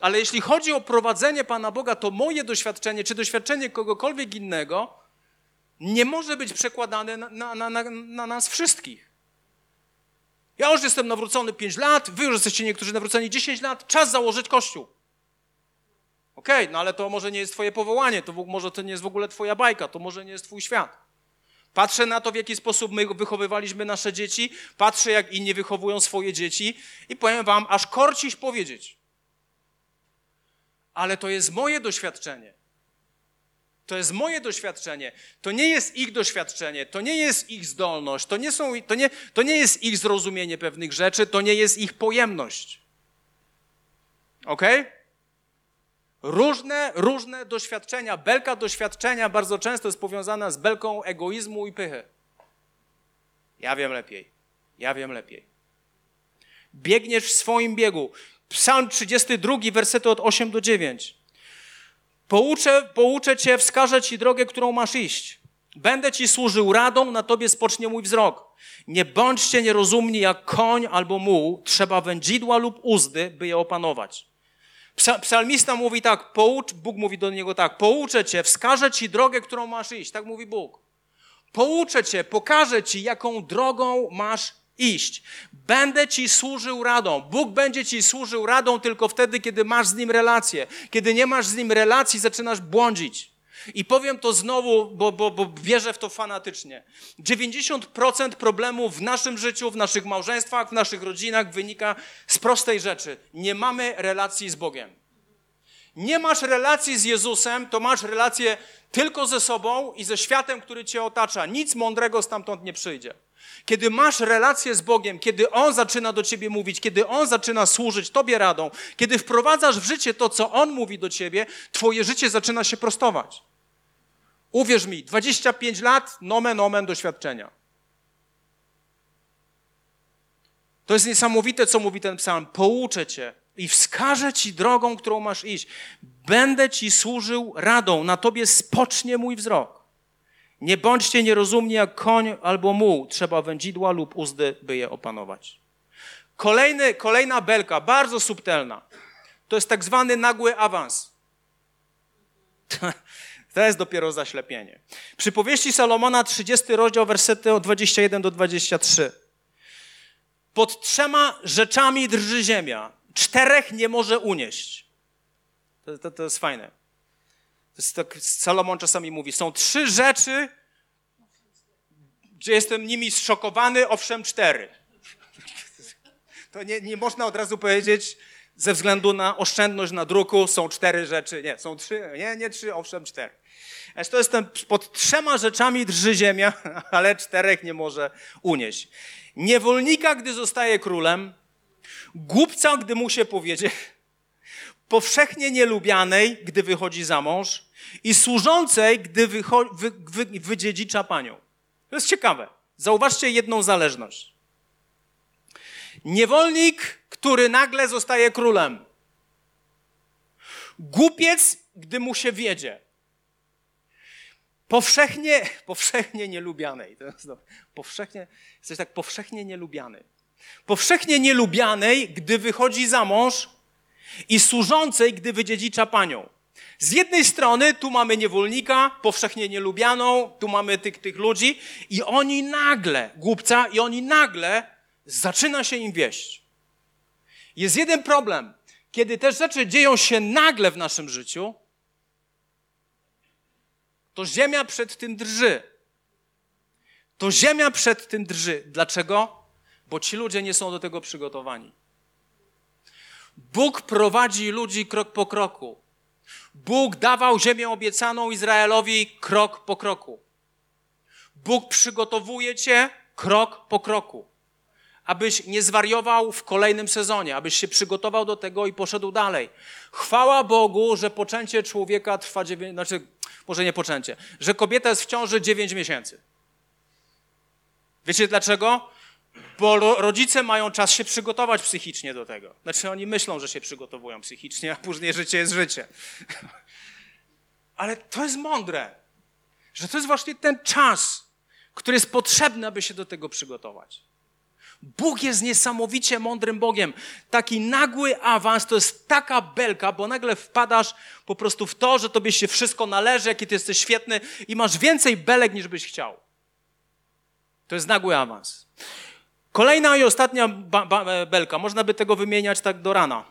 Ale jeśli chodzi o prowadzenie Pana Boga, to moje doświadczenie, czy doświadczenie kogokolwiek innego, nie może być przekładane na, na, na, na nas wszystkich. Ja już jestem nawrócony 5 lat, wy już jesteście niektórzy nawróceni 10 lat, czas założyć kościół. Okej, okay, no ale to może nie jest twoje powołanie, to może to nie jest w ogóle twoja bajka, to może nie jest twój świat. Patrzę na to, w jaki sposób my wychowywaliśmy nasze dzieci, patrzę, jak inni wychowują swoje dzieci i powiem wam, aż korciś powiedzieć. Ale to jest moje doświadczenie. To jest moje doświadczenie. To nie jest ich doświadczenie, to nie jest ich zdolność, to nie, są, to nie, to nie jest ich zrozumienie pewnych rzeczy, to nie jest ich pojemność. Ok? Różne, różne doświadczenia. Belka doświadczenia bardzo często jest powiązana z belką egoizmu i pychy. Ja wiem lepiej. Ja wiem lepiej. Biegniesz w swoim biegu. Psalm 32, wersety od 8 do 9. Pouczę, pouczę cię, wskażę ci drogę, którą masz iść. Będę ci służył radą, na tobie spocznie mój wzrok. Nie bądźcie nierozumni jak koń albo muł, trzeba wędzidła lub uzdy, by je opanować. Psalmista mówi tak, poucz, Bóg mówi do niego tak, pouczę cię, wskażę ci drogę, którą masz iść, tak mówi Bóg. Pouczę cię, pokażę ci, jaką drogą masz iść. Będę ci służył radą. Bóg będzie ci służył radą tylko wtedy, kiedy masz z nim relację. Kiedy nie masz z nim relacji, zaczynasz błądzić. I powiem to znowu, bo, bo, bo wierzę w to fanatycznie. 90% problemów w naszym życiu, w naszych małżeństwach, w naszych rodzinach wynika z prostej rzeczy. Nie mamy relacji z Bogiem. Nie masz relacji z Jezusem, to masz relację tylko ze sobą i ze światem, który cię otacza. Nic mądrego stamtąd nie przyjdzie. Kiedy masz relację z Bogiem, kiedy On zaczyna do ciebie mówić, kiedy On zaczyna służyć tobie radą, kiedy wprowadzasz w życie to, co On mówi do ciebie, twoje życie zaczyna się prostować. Uwierz mi, 25 lat, nomen omen doświadczenia. To jest niesamowite, co mówi ten psalm. Pouczę cię i wskażę ci drogą, którą masz iść. Będę ci służył radą, na tobie spocznie mój wzrok. Nie bądźcie nierozumni jak koń albo muł. Trzeba wędzidła lub uzdy, by je opanować. Kolejny, kolejna belka, bardzo subtelna. To jest tak zwany nagły awans. To jest dopiero zaślepienie. Przy powieści Salomona, 30 rozdział, wersety od 21 do 23. Pod trzema rzeczami drży ziemia. Czterech nie może unieść. To, to, to jest fajne. To jest tak, Salomon czasami mówi, są trzy rzeczy, gdzie jestem nimi zszokowany, owszem cztery. To nie, nie można od razu powiedzieć, ze względu na oszczędność na druku są cztery rzeczy. Nie, są trzy, nie, nie trzy, owszem cztery. To jest ten, pod trzema rzeczami drży ziemia, ale czterech nie może unieść. Niewolnika, gdy zostaje królem, głupca, gdy mu się powiedzie, powszechnie nielubianej, gdy wychodzi za mąż i służącej, gdy wycho- wy, wy, wydziedzicza panią. To jest ciekawe. Zauważcie jedną zależność. Niewolnik, który nagle zostaje królem. Głupiec, gdy mu się wiedzie. Powszechnie, powszechnie nielubianej. To jest powszechnie, jesteś tak powszechnie nielubiany. Powszechnie nielubianej, gdy wychodzi za mąż i służącej, gdy wydziedzicza panią. Z jednej strony tu mamy niewolnika, powszechnie nielubianą, tu mamy tych, tych ludzi i oni nagle, głupca, i oni nagle zaczyna się im wieść. Jest jeden problem. Kiedy te rzeczy dzieją się nagle w naszym życiu, to ziemia przed tym drży. To ziemia przed tym drży. Dlaczego? Bo ci ludzie nie są do tego przygotowani. Bóg prowadzi ludzi krok po kroku. Bóg dawał ziemię obiecaną Izraelowi krok po kroku. Bóg przygotowuje cię krok po kroku, abyś nie zwariował w kolejnym sezonie, abyś się przygotował do tego i poszedł dalej. Chwała Bogu, że poczęcie człowieka trwa 9, znaczy może nie poczęcie, że kobieta jest w ciąży 9 miesięcy. Wiecie dlaczego? Bo rodzice mają czas się przygotować psychicznie do tego. Znaczy oni myślą, że się przygotowują psychicznie, a później życie jest życie. Ale to jest mądre, że to jest właśnie ten czas, który jest potrzebny, aby się do tego przygotować. Bóg jest niesamowicie mądrym Bogiem. Taki nagły awans to jest taka belka, bo nagle wpadasz po prostu w to, że tobie się wszystko należy, jaki ty jesteś świetny i masz więcej belek niż byś chciał. To jest nagły awans. Kolejna i ostatnia belka, można by tego wymieniać tak do rana.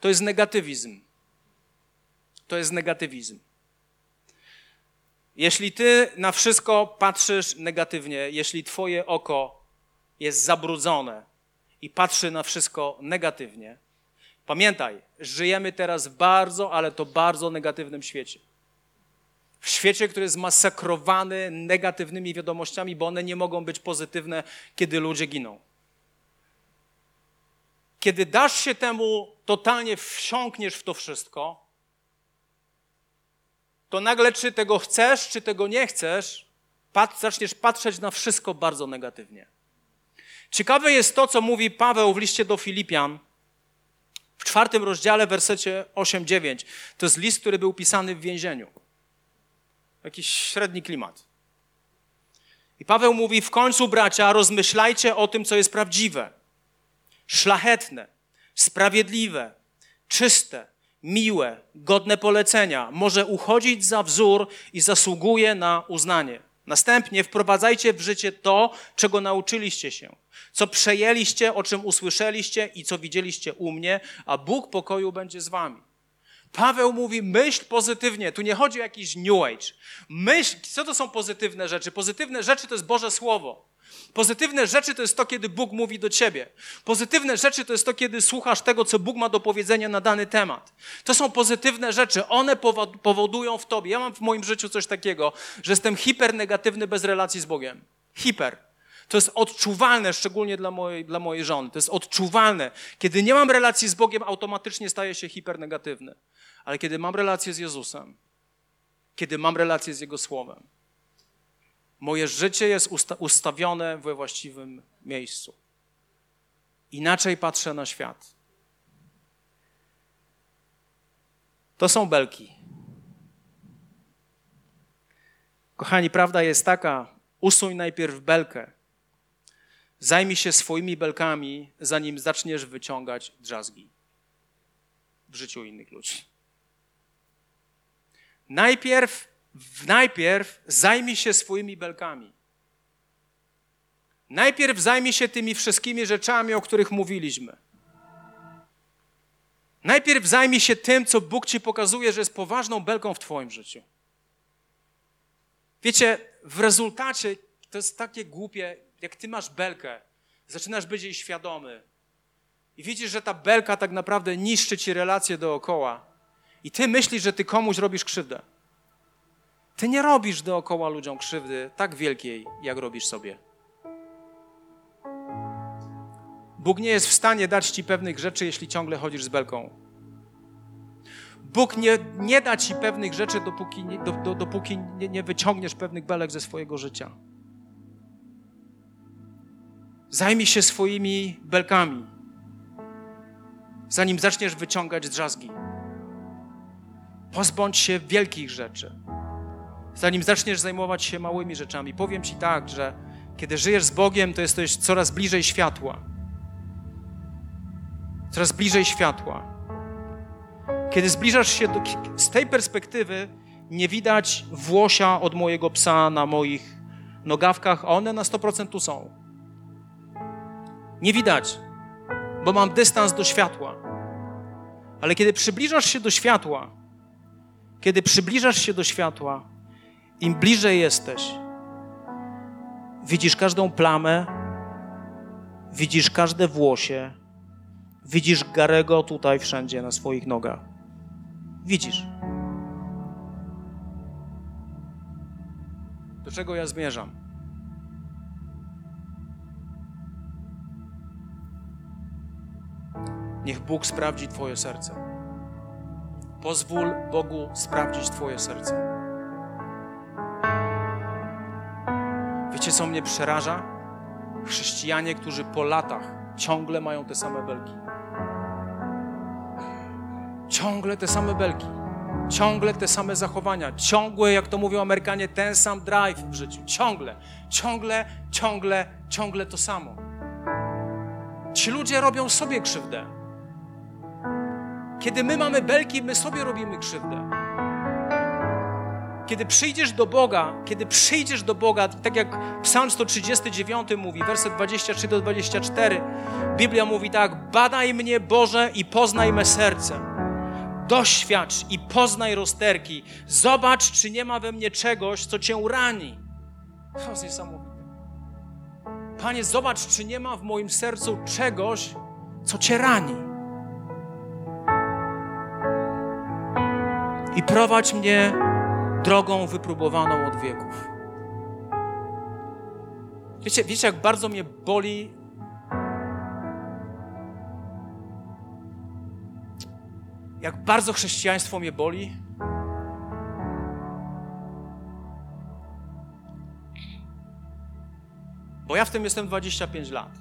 To jest negatywizm. To jest negatywizm. Jeśli ty na wszystko patrzysz negatywnie, jeśli twoje oko jest zabrudzone i patrzy na wszystko negatywnie, pamiętaj, żyjemy teraz w bardzo, ale to bardzo negatywnym świecie. W świecie, który jest masakrowany negatywnymi wiadomościami, bo one nie mogą być pozytywne, kiedy ludzie giną. Kiedy dasz się temu, totalnie wsiąkniesz w to wszystko, to nagle, czy tego chcesz, czy tego nie chcesz, pat, zaczniesz patrzeć na wszystko bardzo negatywnie. Ciekawe jest to, co mówi Paweł w liście do Filipian w czwartym rozdziale, wersecie 8-9. To jest list, który był pisany w więzieniu. Jakiś średni klimat. I Paweł mówi: W końcu, bracia, rozmyślajcie o tym, co jest prawdziwe, szlachetne, sprawiedliwe, czyste, miłe, godne polecenia. Może uchodzić za wzór i zasługuje na uznanie. Następnie wprowadzajcie w życie to, czego nauczyliście się, co przejęliście, o czym usłyszeliście i co widzieliście u mnie, a Bóg pokoju będzie z wami. Paweł mówi, myśl pozytywnie. Tu nie chodzi o jakiś New Age. Myśl, co to są pozytywne rzeczy? Pozytywne rzeczy to jest Boże Słowo. Pozytywne rzeczy to jest to, kiedy Bóg mówi do ciebie. Pozytywne rzeczy to jest to, kiedy słuchasz tego, co Bóg ma do powiedzenia na dany temat. To są pozytywne rzeczy. One powodują w tobie. Ja mam w moim życiu coś takiego, że jestem hipernegatywny bez relacji z Bogiem. Hiper. To jest odczuwalne, szczególnie dla mojej, dla mojej żony. To jest odczuwalne. Kiedy nie mam relacji z Bogiem, automatycznie staję się hipernegatywny. Ale kiedy mam relację z Jezusem, kiedy mam relację z Jego Słowem, moje życie jest usta ustawione we właściwym miejscu. Inaczej patrzę na świat. To są belki. Kochani, prawda jest taka, usuń najpierw belkę. Zajmij się swoimi belkami, zanim zaczniesz wyciągać drzazgi w życiu innych ludzi. Najpierw, najpierw zajmij się swoimi belkami. Najpierw zajmij się tymi wszystkimi rzeczami, o których mówiliśmy. Najpierw zajmij się tym, co Bóg ci pokazuje, że jest poważną belką w Twoim życiu. Wiecie, w rezultacie to jest takie głupie, jak ty masz belkę, zaczynasz być jej świadomy i widzisz, że ta belka tak naprawdę niszczy ci relacje dookoła i ty myślisz, że ty komuś robisz krzywdę. Ty nie robisz dookoła ludziom krzywdy tak wielkiej, jak robisz sobie. Bóg nie jest w stanie dać ci pewnych rzeczy, jeśli ciągle chodzisz z belką. Bóg nie, nie da ci pewnych rzeczy, dopóki, nie, do, do, dopóki nie, nie wyciągniesz pewnych belek ze swojego życia. Zajmij się swoimi belkami, zanim zaczniesz wyciągać drzazgi. Pozbądź się wielkich rzeczy, zanim zaczniesz zajmować się małymi rzeczami. Powiem Ci tak, że kiedy żyjesz z Bogiem, to jesteś coraz bliżej światła. Coraz bliżej światła. Kiedy zbliżasz się do, z tej perspektywy, nie widać włosia od mojego psa na moich nogawkach, a one na 100% tu są. Nie widać, bo mam dystans do światła. Ale kiedy przybliżasz się do światła, kiedy przybliżasz się do światła, im bliżej jesteś, widzisz każdą plamę, widzisz każde włosie, widzisz Garego tutaj wszędzie na swoich nogach. Widzisz. Do czego ja zmierzam? Niech Bóg sprawdzi Twoje serce. Pozwól Bogu sprawdzić Twoje serce. Wiecie, co mnie przeraża? Chrześcijanie, którzy po latach ciągle mają te same belki. Ciągle te same belki, ciągle te same zachowania, ciągłe, jak to mówią Amerykanie, ten sam drive w życiu. Ciągle, ciągle, ciągle, ciągle to samo. Ci ludzie robią sobie krzywdę. Kiedy my mamy belki, my sobie robimy krzywdę. Kiedy przyjdziesz do Boga, kiedy przyjdziesz do Boga, tak jak Psalm 139 mówi, werset 23 do 24, Biblia mówi tak: Badaj mnie, Boże, i poznaj me serce doświadcz i poznaj rozterki. Zobacz, czy nie ma we mnie czegoś, co cię rani. To jest niesamowite. Panie, zobacz, czy nie ma w moim sercu czegoś, co cię rani. I prowadź mnie drogą wypróbowaną od wieków. Wiecie, wiecie, jak bardzo mnie boli jak bardzo chrześcijaństwo mnie boli. Bo ja w tym jestem 25 lat.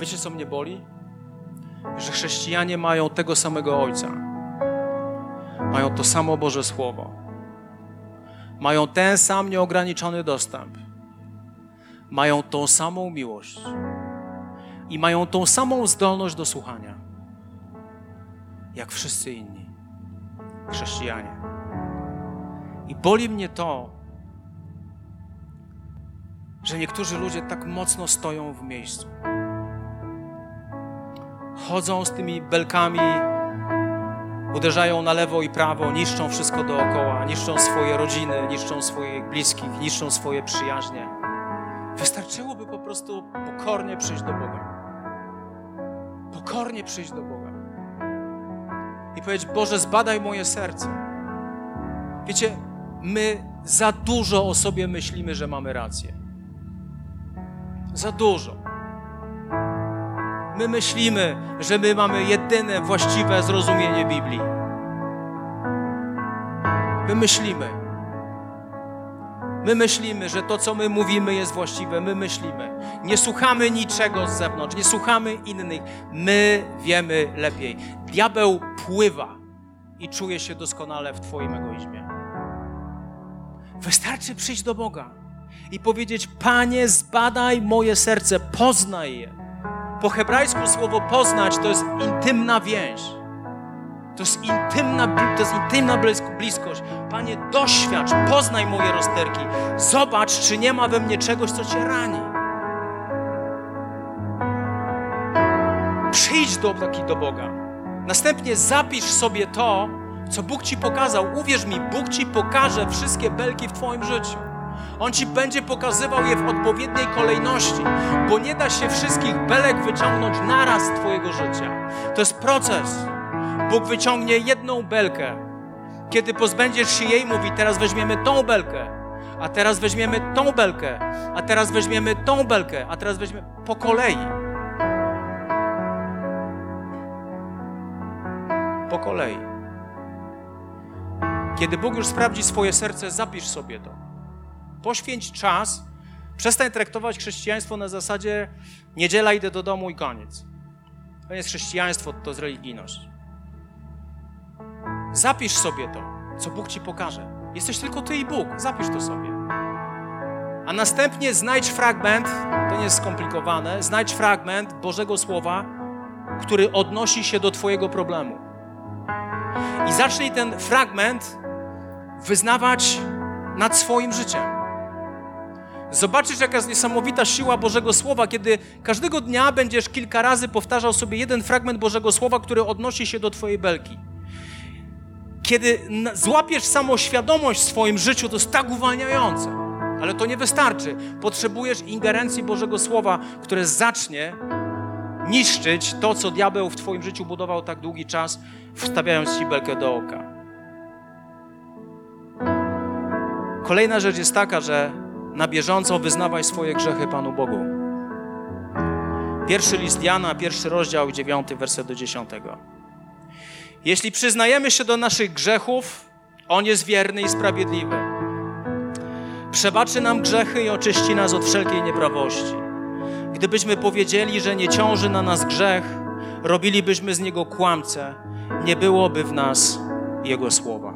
Wiecie, co mnie boli? Że chrześcijanie mają tego samego Ojca. Mają to samo Boże Słowo. Mają ten sam nieograniczony dostęp. Mają tą samą miłość i mają tą samą zdolność do słuchania, jak wszyscy inni chrześcijanie. I boli mnie to, że niektórzy ludzie tak mocno stoją w miejscu. Chodzą z tymi belkami, uderzają na lewo i prawo, niszczą wszystko dookoła, niszczą swoje rodziny, niszczą swoich bliskich, niszczą swoje przyjaźnie. Wystarczyłoby po prostu pokornie przyjść do Boga pokornie przyjść do Boga i powiedzieć: Boże, zbadaj moje serce. Wiecie, my za dużo o sobie myślimy, że mamy rację. Za dużo. My myślimy, że my mamy jedyne właściwe zrozumienie Biblii. My myślimy. My myślimy, że to, co my mówimy, jest właściwe. My myślimy. Nie słuchamy niczego z zewnątrz, nie słuchamy innych. My wiemy lepiej. Diabeł pływa i czuje się doskonale w Twoim egoizmie. Wystarczy przyjść do Boga i powiedzieć: Panie, zbadaj moje serce, poznaj je. Po hebrajsku słowo poznać to jest intymna więź. To jest intymna, to jest intymna bliskość. Panie, doświadcz, poznaj moje rozterki. Zobacz, czy nie ma we mnie czegoś, co Cię rani. Przyjdź do, do Boga. Następnie zapisz sobie to, co Bóg Ci pokazał. Uwierz mi, Bóg Ci pokaże wszystkie belki w Twoim życiu. On Ci będzie pokazywał je w odpowiedniej kolejności, bo nie da się wszystkich belek wyciągnąć naraz z Twojego życia. To jest proces. Bóg wyciągnie jedną belkę. Kiedy pozbędziesz się jej, mówi: Teraz weźmiemy tą belkę, a teraz weźmiemy tą belkę, a teraz weźmiemy tą belkę, a teraz weźmiemy po kolei. Po kolei. Kiedy Bóg już sprawdzi swoje serce, zapisz sobie to. Poświęć czas, przestań traktować chrześcijaństwo na zasadzie niedziela idę do domu i koniec. To nie jest chrześcijaństwo, to jest religijność. Zapisz sobie to, co Bóg ci pokaże. Jesteś tylko ty i Bóg, zapisz to sobie. A następnie znajdź fragment, to nie jest skomplikowane, znajdź fragment Bożego Słowa, który odnosi się do Twojego problemu. I zacznij ten fragment wyznawać nad swoim życiem. Zobaczysz, jaka jest niesamowita siła Bożego Słowa, kiedy każdego dnia będziesz kilka razy powtarzał sobie jeden fragment Bożego Słowa, który odnosi się do Twojej belki. Kiedy złapiesz samoświadomość w swoim życiu, to jest tak uwalniające. Ale to nie wystarczy. Potrzebujesz ingerencji Bożego Słowa, które zacznie niszczyć to, co diabeł w Twoim życiu budował tak długi czas, wstawiając Ci belkę do oka. Kolejna rzecz jest taka, że na bieżąco wyznawaj swoje grzechy Panu Bogu. Pierwszy list Jana, pierwszy rozdział, dziewiąty werset do dziesiątego. Jeśli przyznajemy się do naszych grzechów, On jest wierny i sprawiedliwy. Przebaczy nam grzechy i oczyści nas od wszelkiej nieprawości. Gdybyśmy powiedzieli, że nie ciąży na nas grzech, robilibyśmy z niego kłamcę, nie byłoby w nas Jego słowa.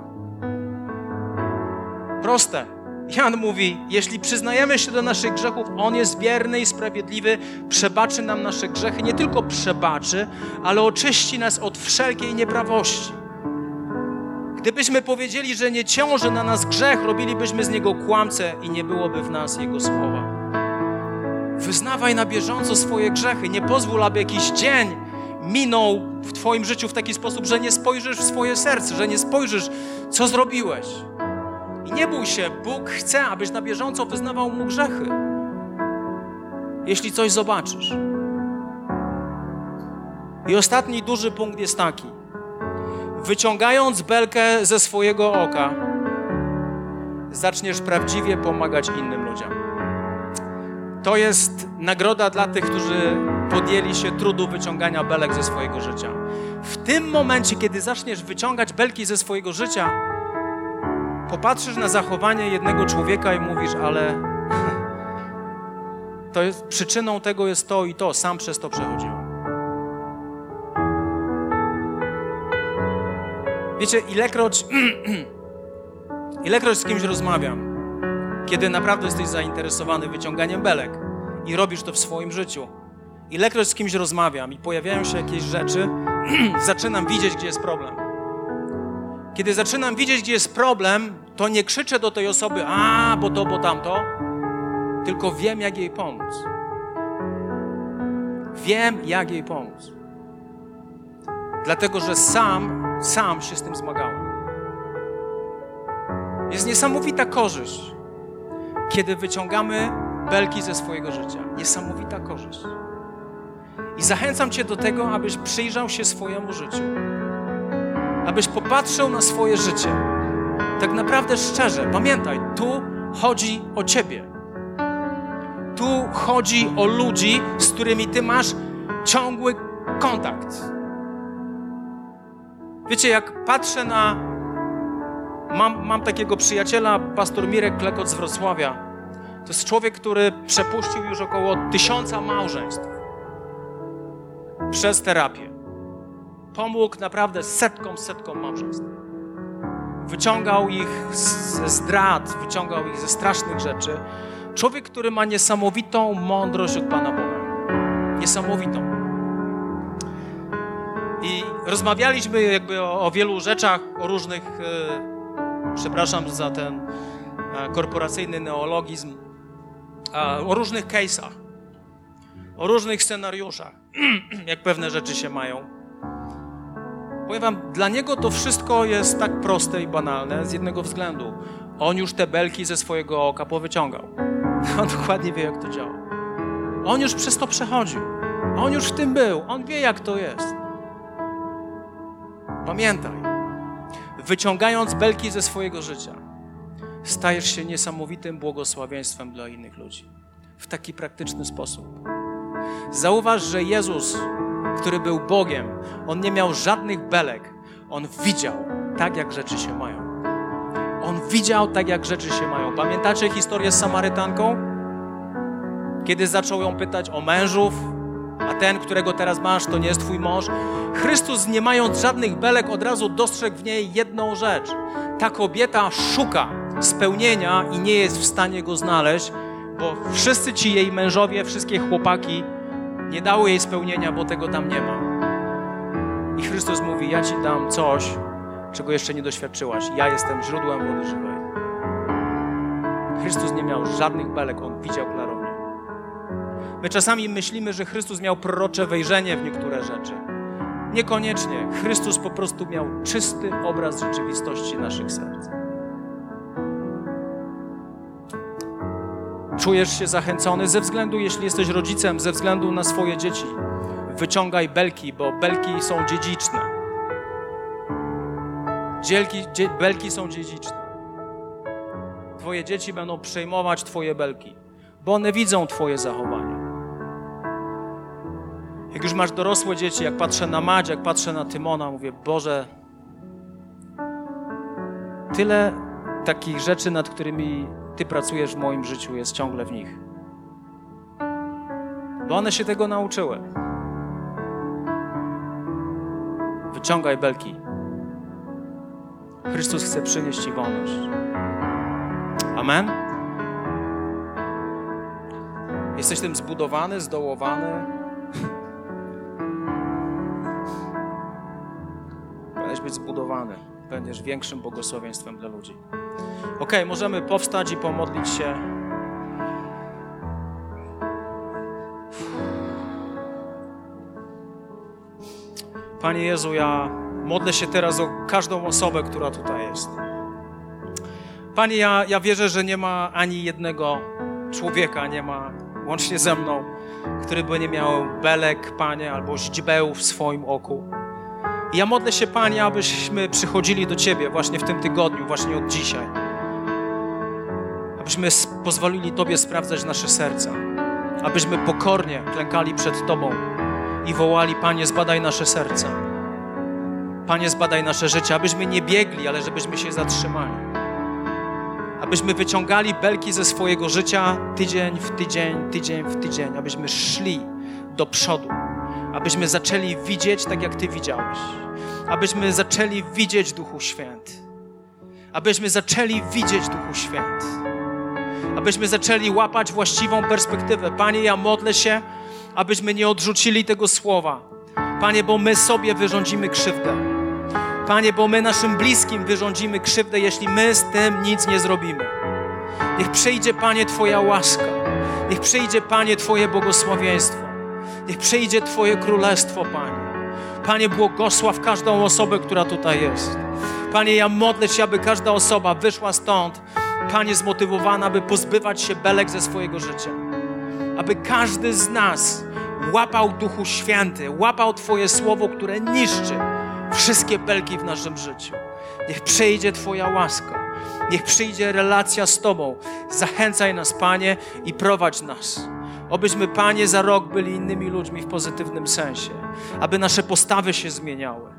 Proste. Jan mówi: Jeśli przyznajemy się do naszych grzechów, On jest wierny i sprawiedliwy, przebaczy nam nasze grzechy. Nie tylko przebaczy, ale oczyści nas od wszelkiej nieprawości. Gdybyśmy powiedzieli, że nie ciąży na nas grzech, robilibyśmy z niego kłamcę i nie byłoby w nas Jego słowa. Wyznawaj na bieżąco swoje grzechy. Nie pozwól, aby jakiś dzień minął w Twoim życiu w taki sposób, że nie spojrzysz w swoje serce, że nie spojrzysz, co zrobiłeś. Nie bój się, Bóg chce, abyś na bieżąco wyznawał Mu grzechy. Jeśli coś zobaczysz. I ostatni duży punkt jest taki. Wyciągając belkę ze swojego oka, zaczniesz prawdziwie pomagać innym ludziom. To jest nagroda dla tych, którzy podjęli się trudu wyciągania belek ze swojego życia. W tym momencie, kiedy zaczniesz wyciągać belki ze swojego życia, popatrzysz na zachowanie jednego człowieka i mówisz, ale to jest, przyczyną tego jest to i to, sam przez to przechodziłem. Wiecie, ilekroć, ilekroć z kimś rozmawiam, kiedy naprawdę jesteś zainteresowany wyciąganiem belek i robisz to w swoim życiu, ilekroć z kimś rozmawiam i pojawiają się jakieś rzeczy, zaczynam widzieć, gdzie jest problem. Kiedy zaczynam widzieć, gdzie jest problem, to nie krzyczę do tej osoby, a, bo to, bo tamto, tylko wiem, jak jej pomóc. Wiem, jak jej pomóc. Dlatego, że sam, sam się z tym zmagałem. Jest niesamowita korzyść, kiedy wyciągamy belki ze swojego życia. Niesamowita korzyść. I zachęcam Cię do tego, abyś przyjrzał się swojemu życiu. Abyś popatrzył na swoje życie Tak naprawdę szczerze, pamiętaj, tu chodzi o Ciebie. Tu chodzi o ludzi, z którymi Ty masz ciągły kontakt. Wiecie, jak patrzę na. Mam, mam takiego przyjaciela, pastor Mirek Klekot z Wrocławia. To jest człowiek, który przepuścił już około tysiąca małżeństw przez terapię. Pomógł naprawdę setkom, setkom małżeństw. Wyciągał ich ze zdrad, wyciągał ich ze strasznych rzeczy. Człowiek, który ma niesamowitą mądrość od Pana Boga. Niesamowitą. I rozmawialiśmy jakby o, o wielu rzeczach, o różnych, e, przepraszam za ten e, korporacyjny neologizm, e, o różnych case'ach, o różnych scenariuszach, jak pewne rzeczy się mają. Powiem wam, dla niego to wszystko jest tak proste i banalne z jednego względu. On już te belki ze swojego oka powyciągał. On dokładnie wie, jak to działa. On już przez to przechodził. On już w tym był. On wie, jak to jest. Pamiętaj, wyciągając belki ze swojego życia, stajesz się niesamowitym błogosławieństwem dla innych ludzi. W taki praktyczny sposób. Zauważ, że Jezus, który był Bogiem, on nie miał żadnych belek. On widział tak, jak rzeczy się mają. On widział tak, jak rzeczy się mają. Pamiętacie historię z Samarytanką? Kiedy zaczął ją pytać o mężów, a ten, którego teraz masz, to nie jest twój mąż. Chrystus, nie mając żadnych belek, od razu dostrzegł w niej jedną rzecz. Ta kobieta szuka spełnienia i nie jest w stanie go znaleźć, bo wszyscy ci jej mężowie, wszystkie chłopaki nie dały jej spełnienia, bo tego tam nie ma. I Chrystus mówi: Ja ci dam coś, czego jeszcze nie doświadczyłaś. Ja jestem źródłem wody żywej. Chrystus nie miał żadnych belek, on widział klarownie. My czasami myślimy, że Chrystus miał prorocze wejrzenie w niektóre rzeczy. Niekoniecznie. Chrystus po prostu miał czysty obraz rzeczywistości naszych serc. Czujesz się zachęcony ze względu, jeśli jesteś rodzicem, ze względu na swoje dzieci. Wyciągaj belki, bo belki są dziedziczne. Dzielki, dzie, belki są dziedziczne. Twoje dzieci będą przejmować Twoje belki, bo one widzą Twoje zachowanie. Jak już masz dorosłe dzieci, jak patrzę na Madzie, jak patrzę na Tymona, mówię, Boże, tyle takich rzeczy, nad którymi Ty pracujesz w moim życiu, jest ciągle w nich. Bo one się tego nauczyły. Wyciągaj belki. Chrystus chce przynieść Ci wolność. Amen? Jesteś tym zbudowany, zdołowany. Powinieneś być zbudowany. Będziesz większym błogosławieństwem dla ludzi. Ok, możemy powstać i pomodlić się. Panie Jezu, ja modlę się teraz o każdą osobę, która tutaj jest. Panie, ja, ja wierzę, że nie ma ani jednego człowieka, nie ma, łącznie ze mną, który by nie miał belek, Panie, albo źdźbeł w swoim oku. I ja modlę się, Panie, abyśmy przychodzili do Ciebie właśnie w tym tygodniu, właśnie od dzisiaj. Abyśmy pozwolili Tobie sprawdzać nasze serca. Abyśmy pokornie klękali przed Tobą i wołali, Panie, zbadaj nasze serca. Panie, zbadaj nasze życie, abyśmy nie biegli, ale żebyśmy się zatrzymali. Abyśmy wyciągali belki ze swojego życia tydzień w tydzień, tydzień w tydzień, abyśmy szli do przodu, abyśmy zaczęli widzieć tak, jak Ty widziałeś, abyśmy zaczęli widzieć Duchu Święty, abyśmy zaczęli widzieć Duchu Święty, abyśmy zaczęli łapać właściwą perspektywę. Panie, ja modlę się, abyśmy nie odrzucili tego słowa. Panie, bo my sobie wyrządzimy krzywdę. Panie, bo my naszym bliskim wyrządzimy krzywdę, jeśli my z tym nic nie zrobimy. Niech przyjdzie, Panie, Twoja łaska. Niech przyjdzie, Panie, Twoje błogosławieństwo. Niech przyjdzie Twoje królestwo, Panie. Panie, błogosław każdą osobę, która tutaj jest. Panie, ja modlę się, aby każda osoba wyszła stąd, Panie, zmotywowana, aby pozbywać się belek ze swojego życia. Aby każdy z nas łapał Duchu Święty, łapał Twoje słowo, które niszczy wszystkie belki w naszym życiu. Niech przyjdzie Twoja łaska. Niech przyjdzie relacja z Tobą. Zachęcaj nas, Panie, i prowadź nas. Obyśmy, Panie, za rok byli innymi ludźmi w pozytywnym sensie. Aby nasze postawy się zmieniały.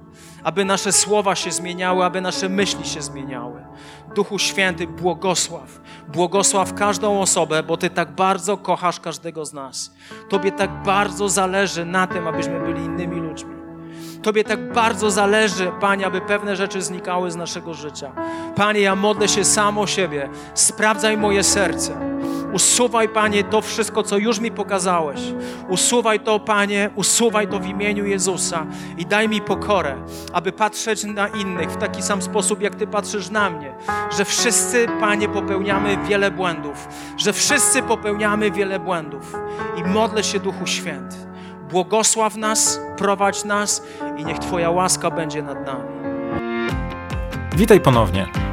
Aby nasze słowa się zmieniały, aby nasze myśli się zmieniały. Duchu Święty, błogosław. Błogosław każdą osobę, bo Ty tak bardzo kochasz każdego z nas. Tobie tak bardzo zależy na tym, abyśmy byli innymi ludźmi. Tobie tak bardzo zależy, Panie, aby pewne rzeczy znikały z naszego życia. Panie, ja modlę się sam o siebie. Sprawdzaj moje serce. Usuwaj, Panie, to wszystko, co już mi pokazałeś. Usuwaj to, Panie, usuwaj to w imieniu Jezusa i daj mi pokorę, aby patrzeć na innych w taki sam sposób, jak Ty patrzysz na mnie. Że wszyscy, Panie, popełniamy wiele błędów. Że wszyscy popełniamy wiele błędów. I modlę się, Duchu Święty. Błogosław nas, prowadź nas i niech Twoja łaska będzie nad nami. Witaj ponownie.